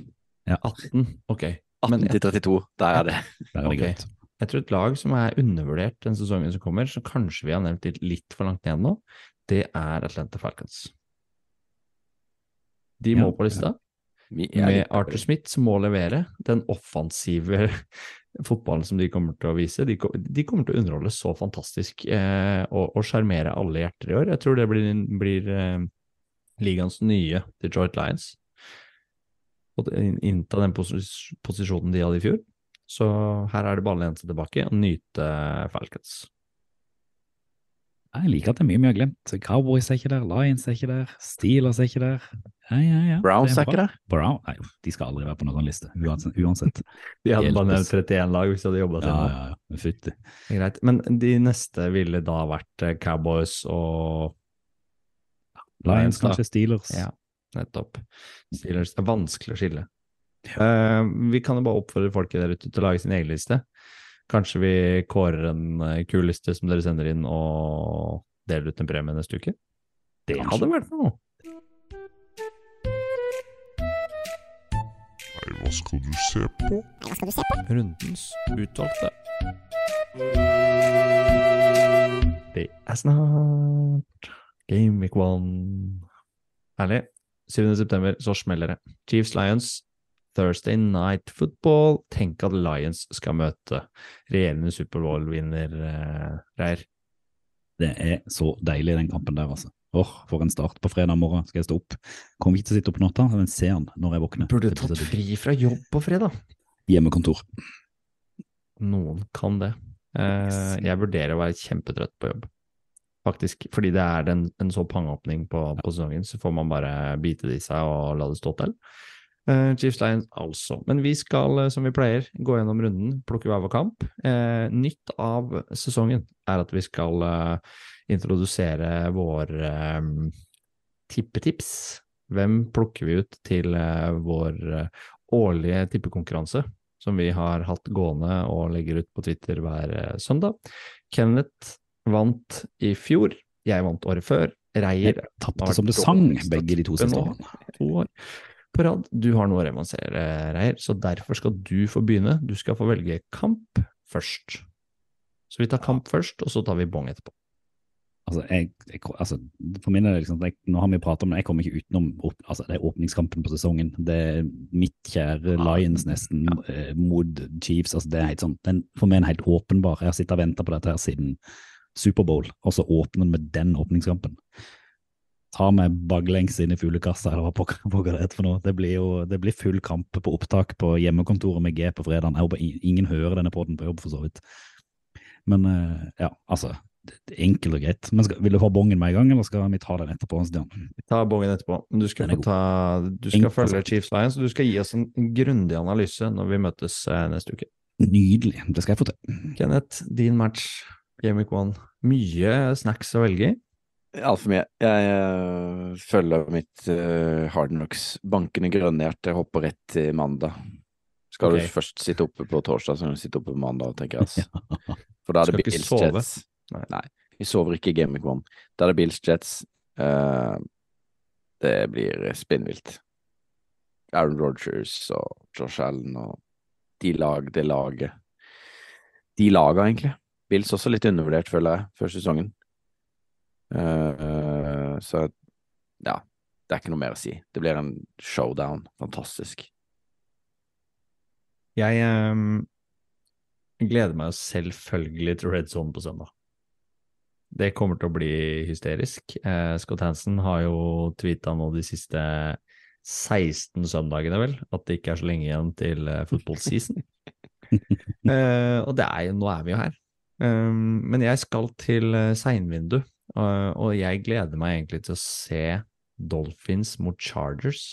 18? Ok. 18 til 32, der er det. [LAUGHS] Der er det okay. grøt. Jeg tror et lag som er undervurdert den sesongen som kommer, som kanskje vi har nevnt litt for langt ned nå, det er Atlanta Falcons. De må på lista. Med Arthur Smith som må levere den offensive [LAUGHS] fotballen som de kommer til å vise. De, kommer til å underholde så fantastisk eh, og sjarmere alle hjerter i år. Jeg tror det blir, blir eh, ligaens nye Detroit Lions. Og innta den posis posisjonen de hadde i fjor. Så her er det bare å lene seg tilbake og nyte Falcons. Jeg liker at det er mye vi har glemt. Cowboys er ikke der, Lions er ikke der, Steelers er ikke der. Ja, ja, ja. Browns er, er ikke der. Brown, nei, de skal aldri være på noen sånn liste, uansett. [LAUGHS] De hadde bare nevnt 31 lag hvis de hadde jobba Ja, seg ja, ja. Fytti. Greit. Men de neste ville da vært eh, Cowboys og Lions, da. kanskje Steelers. Ja, nettopp. Steelers er vanskelig å skille. Uh, vi kan jo bare oppfordre folket der ute til å lage sin egen liste. Kanskje vi kårer en eh, kul liste som dere sender inn og deler ut en premie neste uke? Det Kanskje. hadde vært noe. Nei, hva skal du se på? Hva skal du se på? Rundens utvalgte. Det er snart Game week one. Herlig. 7. september, så smeller det. Chiefs Lions, Thursday Night Football. Tenk at Lions skal møte regjerende Superbowl-vinner, eh, Reir. Det er så deilig, den kampen der, altså. Åh, for en start på fredag morgen skal jeg stå opp. Kommer ikke til å sitte opp på natta, men ser den når jeg våkner. Burde du tatt fri fra jobb på fredag. Hjemmekontor. Noen kan det. Eh, jeg vurderer å være kjempetrøtt på jobb. Faktisk, fordi det er en, en så pangeåpning på, på sesongen, så får man bare bite det i seg og la det stå til. Eh, Chiefs Lions altså. Men vi skal, eh, som vi pleier, gå gjennom runden, plukke hver vår kamp. Eh, nytt av sesongen er at vi skal eh, introdusere vår eh, tippetips. Hvem plukker vi ut til eh, vår årlige tippekonkurranse? som vi har hatt gående og legger ut på Twitter hver søndag. Kenneth vant i fjor, jeg vant året før. Reier Tapte det som det sang, begge de to siste årene. to år på rad. Du har noe å revansere, Reier, så derfor skal du få begynne. Du skal få velge kamp først. Så vi tar kamp først, og så tar vi bong etterpå. Altså, jeg, jeg, altså, for min del, liksom, jeg, nå har vi pratet om det, jeg kommer ikke utenom åp, altså, det er åpningskampen på sesongen. Det er mitt kjære Lions nesten eh, mot Chiefs. Altså, det er helt sånn, den, for meg en helt åpenbar. Jeg har sittet og ventet på dette her siden Superbowl, og så åpner den med den åpningskampen. Ta meg baklengs inn i fuglekassa, eller hva pokker det heter for noe. Det blir jo det blir full kamp på opptak på hjemmekontoret med G på fredagen. Jeg håper ingen hører denne podden på jobb, for så vidt. Men eh, ja, altså. Enkelt og greit. Men skal, Vil du ha bongen med en gang, eller skal vi ta den etterpå? Stian? Vi tar bongen etterpå. Men du skal, ta, du skal følge. Chiefs Lions, og du skal gi oss en grundig analyse når vi møtes eh, neste uke. Nydelig. Det skal jeg få til. Kenneth, din match, Game Week One. Mye snacks å velge i. Altfor mye. Jeg uh, følger mitt uh, Hard Knocks bankende grønne hjerte, hopper rett til mandag. Skal okay. du først sitte oppe på torsdag, så kan du sitte oppe på mandag, tenker jeg. Altså. [LAUGHS] For da er det Bills sove? Jets. Nei. Nei. vi sover ikke i Game 1. Da er det Bills Jets. Uh, Det blir spinnvilt. Aaron Rodgers og Josh Allen og de lag, det laget. De laga, egentlig. Bills også litt undervurdert, føler jeg, før sesongen. Så ja, det er ikke noe mer å si. Det blir en showdown. Fantastisk. Jeg um, gleder meg selvfølgelig til Red Zone på søndag. Det kommer til å bli hysterisk. Eh, Scott Hansen har jo tweeta nå de siste 16 søndagene, vel, at det ikke er så lenge igjen til eh, football. [LAUGHS] Eh, og det er jo, nå er vi jo her. Um, men jeg skal til eh, seinvindu, og, og jeg gleder meg egentlig til å se Dolphins mot Chargers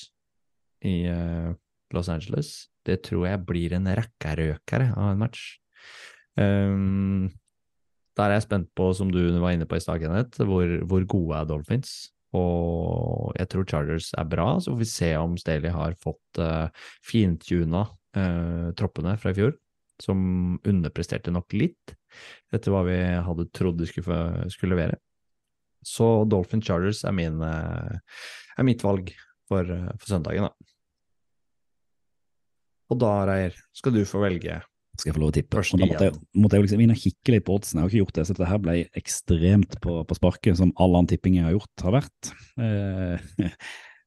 i eh, Los Angeles. Det tror jeg blir en rekkerøkere av en match. Um, der er jeg spent på, som du var inne på i stad, Kenneth, hvor, hvor gode er Dolphins? Og jeg tror Chargers er bra, så får vi se om Staley har fått uh, fintuna uh, troppene fra i fjor, som underpresterte nok litt etter hva vi hadde trodd de skulle, skulle levere. Så Dolphin Chargers er, min, uh, er mitt valg for, uh, for søndagen, da. Og da, Reier, skal du få velge. Skal jeg få lov å tippe? Først, da måtte jeg, måtte jeg liksom inn og kikke litt på oddsen. Jeg har ikke gjort det, så dette her ble ekstremt på, på sparket, som all annen tipping jeg har gjort, har vært. Eh, [LAUGHS]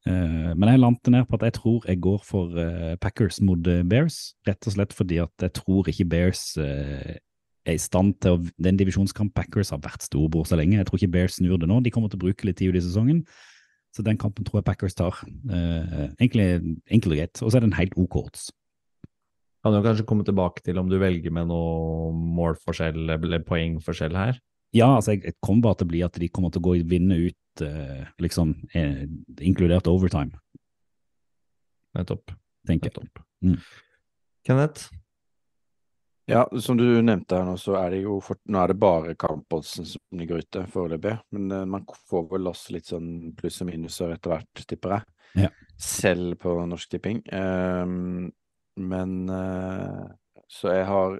eh, men jeg landet ned på at jeg tror jeg går for eh, Packers mot eh, Bears, rett og slett fordi at jeg tror ikke Bears eh, er i stand til å Det er en divisjonskamp. Packers har vært storebror så lenge. Jeg tror ikke Bears snur det nå. De kommer til å bruke litt tid i sesongen. Så den kampen tror jeg Packers tar. Eh, egentlig enkelt og greit. Og så er det en helt OK odds. Kan du kanskje komme tilbake til om du velger med noe målforskjell eller poengforskjell her? Ja, altså jeg, jeg kommer bare til å bli at de kommer til å gå vinne ut, eh, liksom, eh, inkludert overtime, Nettopp. tenker. Nettopp. Mm. Kenneth? Ja, som du nevnte her nå, så er det jo for, nå er det bare Kampolsen som ligger ute foreløpig. Men eh, man får vel også litt sånn pluss og minuser etter hvert, tipper jeg. Ja. Selv på Norsk Tipping. Ehm, men uh, Så jeg har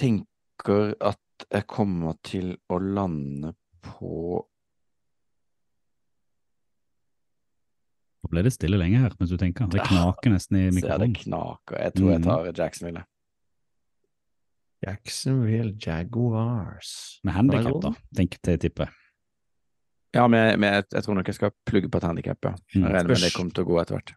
Tenker at jeg kommer til å lande på Nå ble det stille lenge her mens du tenker. Det knaker nesten i mikrofonen. det knaker. Jeg tror jeg Mhm. tar Jacksonville. Jacksonville Jaguars. Med handikap, da, tenk til tippet. Ja, men, jeg- men jeg, jeg tror nok jeg skal plugge på et handikap, ja. Jeg Mm. regner med det kommer til å gå etter hvert.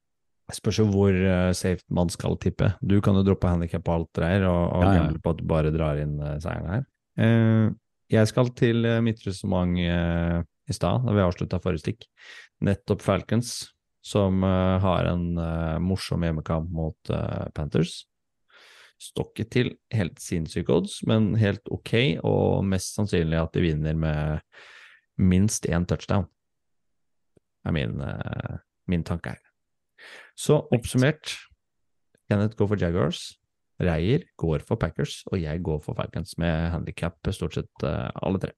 Jeg Spørs jo hvor uh, safe man skal tippe. Du kan jo droppe handikap på alt dreier, og, og Ja, ja. gamble på at du bare drar inn uh, seieren her. Uh, jeg skal til mitt resonnement i stad, da vi avslutta forrige stikk. Nettopp Falcons, som eh, har en eh, morsom hjemmekamp mot eh, Panthers. Stokket til helt sinnssyke odds, men helt ok, og mest sannsynlig at de vinner med minst én touchdown. er min, min tanke her. Så oppsummert, Kenneth går for Jaguars, Reier går for Packers, og jeg går for Falcons med handikap stort sett alle tre.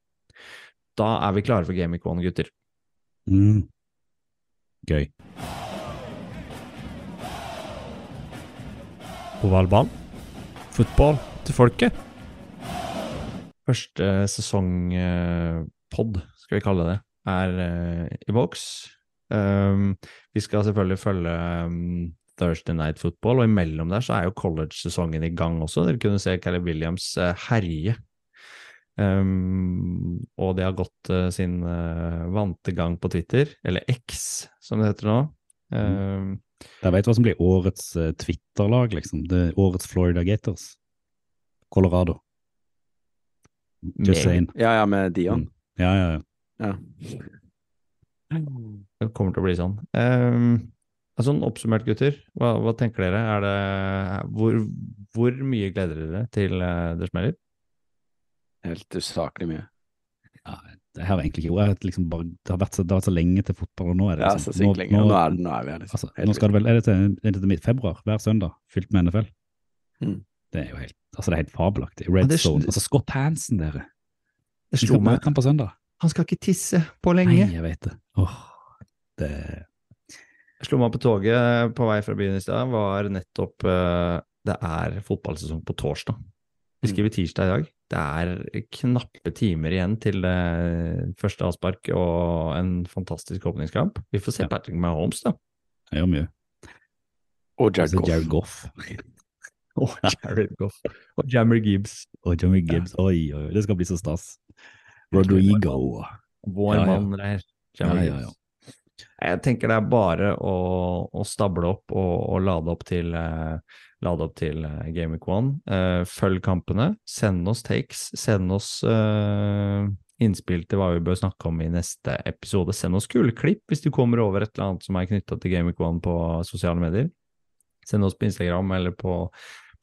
Da er vi klare for Game Week 1, gutter. Mm. Gøy. Ovalbanen. Fotball til folket. Første sesongpod, skal vi kalle det, er eh, i boks. Um, vi skal selvfølgelig følge um, Thursday Night Football, og imellom der så er jo college-sesongen i gang også. Dere kunne se Caleb Williams eh, herje. Um, og det har gått uh, sin uh, vante gang på Twitter, eller X som det heter nå. Um, Jeg vet hva som blir årets uh, Twitter-lag, liksom. Det er årets Florida Gators. Colorado. Just saying. Ja, ja, med Dion. Ja, ja, ja. Ja. Det kommer til å bli sånn. Um, altså, oppsummert, gutter, hva, hva tenker dere? Er det, hvor, hvor mye gleder dere til uh, det smeller? Helt usaklig mye. ja det her er egentlig ikke har liksom bare, det, har vært så, det har vært så lenge til fotball, og nå er det Ja, liksom, så sykt lenge. Og nå er, det, nå er vi her, liksom. Altså, nå skal det vel, er det til, er det til midt februar, hver søndag, fylt med NFL? Mm. Det er jo helt, altså det er helt fabelaktig. Red det er Zone, altså Scott Hansen, dere. Det slo meg. Han på søndag. Han skal ikke tisse på lenge. Nei, jeg vet det. Åh, det, Jeg slo meg på toget på vei fra byen i stad, var nettopp uh, Det er fotballsesong på torsdag. Vi skriver tirsdag i dag. Det er knappe timer igjen til eh, første avspark og en fantastisk åpningskamp. Vi får se Ja. Patrick Mahomes, da. Jeg gjør mye. Og Jared Altså, Goff. Jared Goff. [LAUGHS] Og Jared Goff. Og Jammer Gibbs. Og Jammer Gibbs. Oi, oi, oi, det skal bli så stas. Rodrigo. Vår Ja, ja. mann der. Ja, Jammer ja, Gibbs. ja. Jeg tenker det er bare å, å stable opp og, og lade opp til, eh, lade opp til eh, Game Week 1. Eh, følg kampene. Send oss takes. Send oss eh, innspill til hva vi bør snakke om i neste episode. Send oss kule klipp hvis du kommer over et eller annet som er knytta til Game Week 1 på sosiale medier. Send oss på Instagram eller på,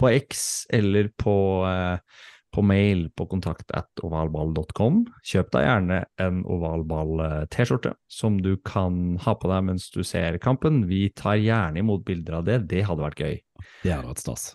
på X eller på eh, på mail på kontakt at ovalball.com. Kjøp deg gjerne en ovalball-T-skjorte som du kan ha på deg mens du ser kampen. Vi tar gjerne imot bilder av det, det hadde vært gøy. Det hadde vært stas.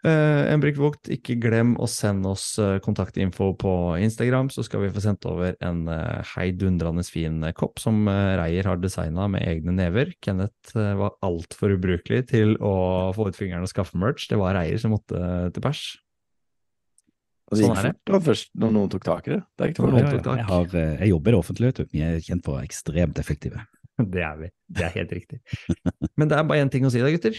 Uh, Embrik Vogt, ikke glem å sende oss uh, kontaktinfo på Instagram, så skal vi få sendt over en uh, heidundrende fin eh, kopp som uh, Reier har designa med egne never. Kenneth uh, var altfor ubrukelig til å få ut fingeren og skaffe merch. Det var Reier som måtte eh, til pers. Og det Sånn gikk er det. først når noen tok tak i det. Det er ikke Ja, ja, ja. Jeg, har, eh, jeg jobber i det offentlige, vet du. Vi er kjent for ekstremt effektive. [LAUGHS] Det er vi. Det er helt riktig. Men det er bare én ting å si da, gutter.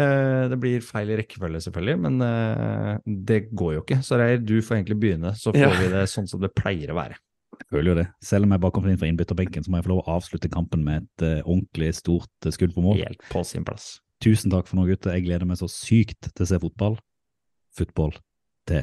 Eh, det blir feil i rekkefølge, selvfølgelig, men eh, det går jo ikke. Så Reir, du får egentlig begynne, så får Ja. vi det sånn som det pleier å være. Jeg føler jo det. Selv om jeg bare kommer inn fra innbytterbenken, så må jeg få lov å avslutte kampen med et ordentlig stort skudd på mål. Helt på sin plass. Tusen takk for nå, gutter. Jeg gleder meg så sykt til å se fotball. Football til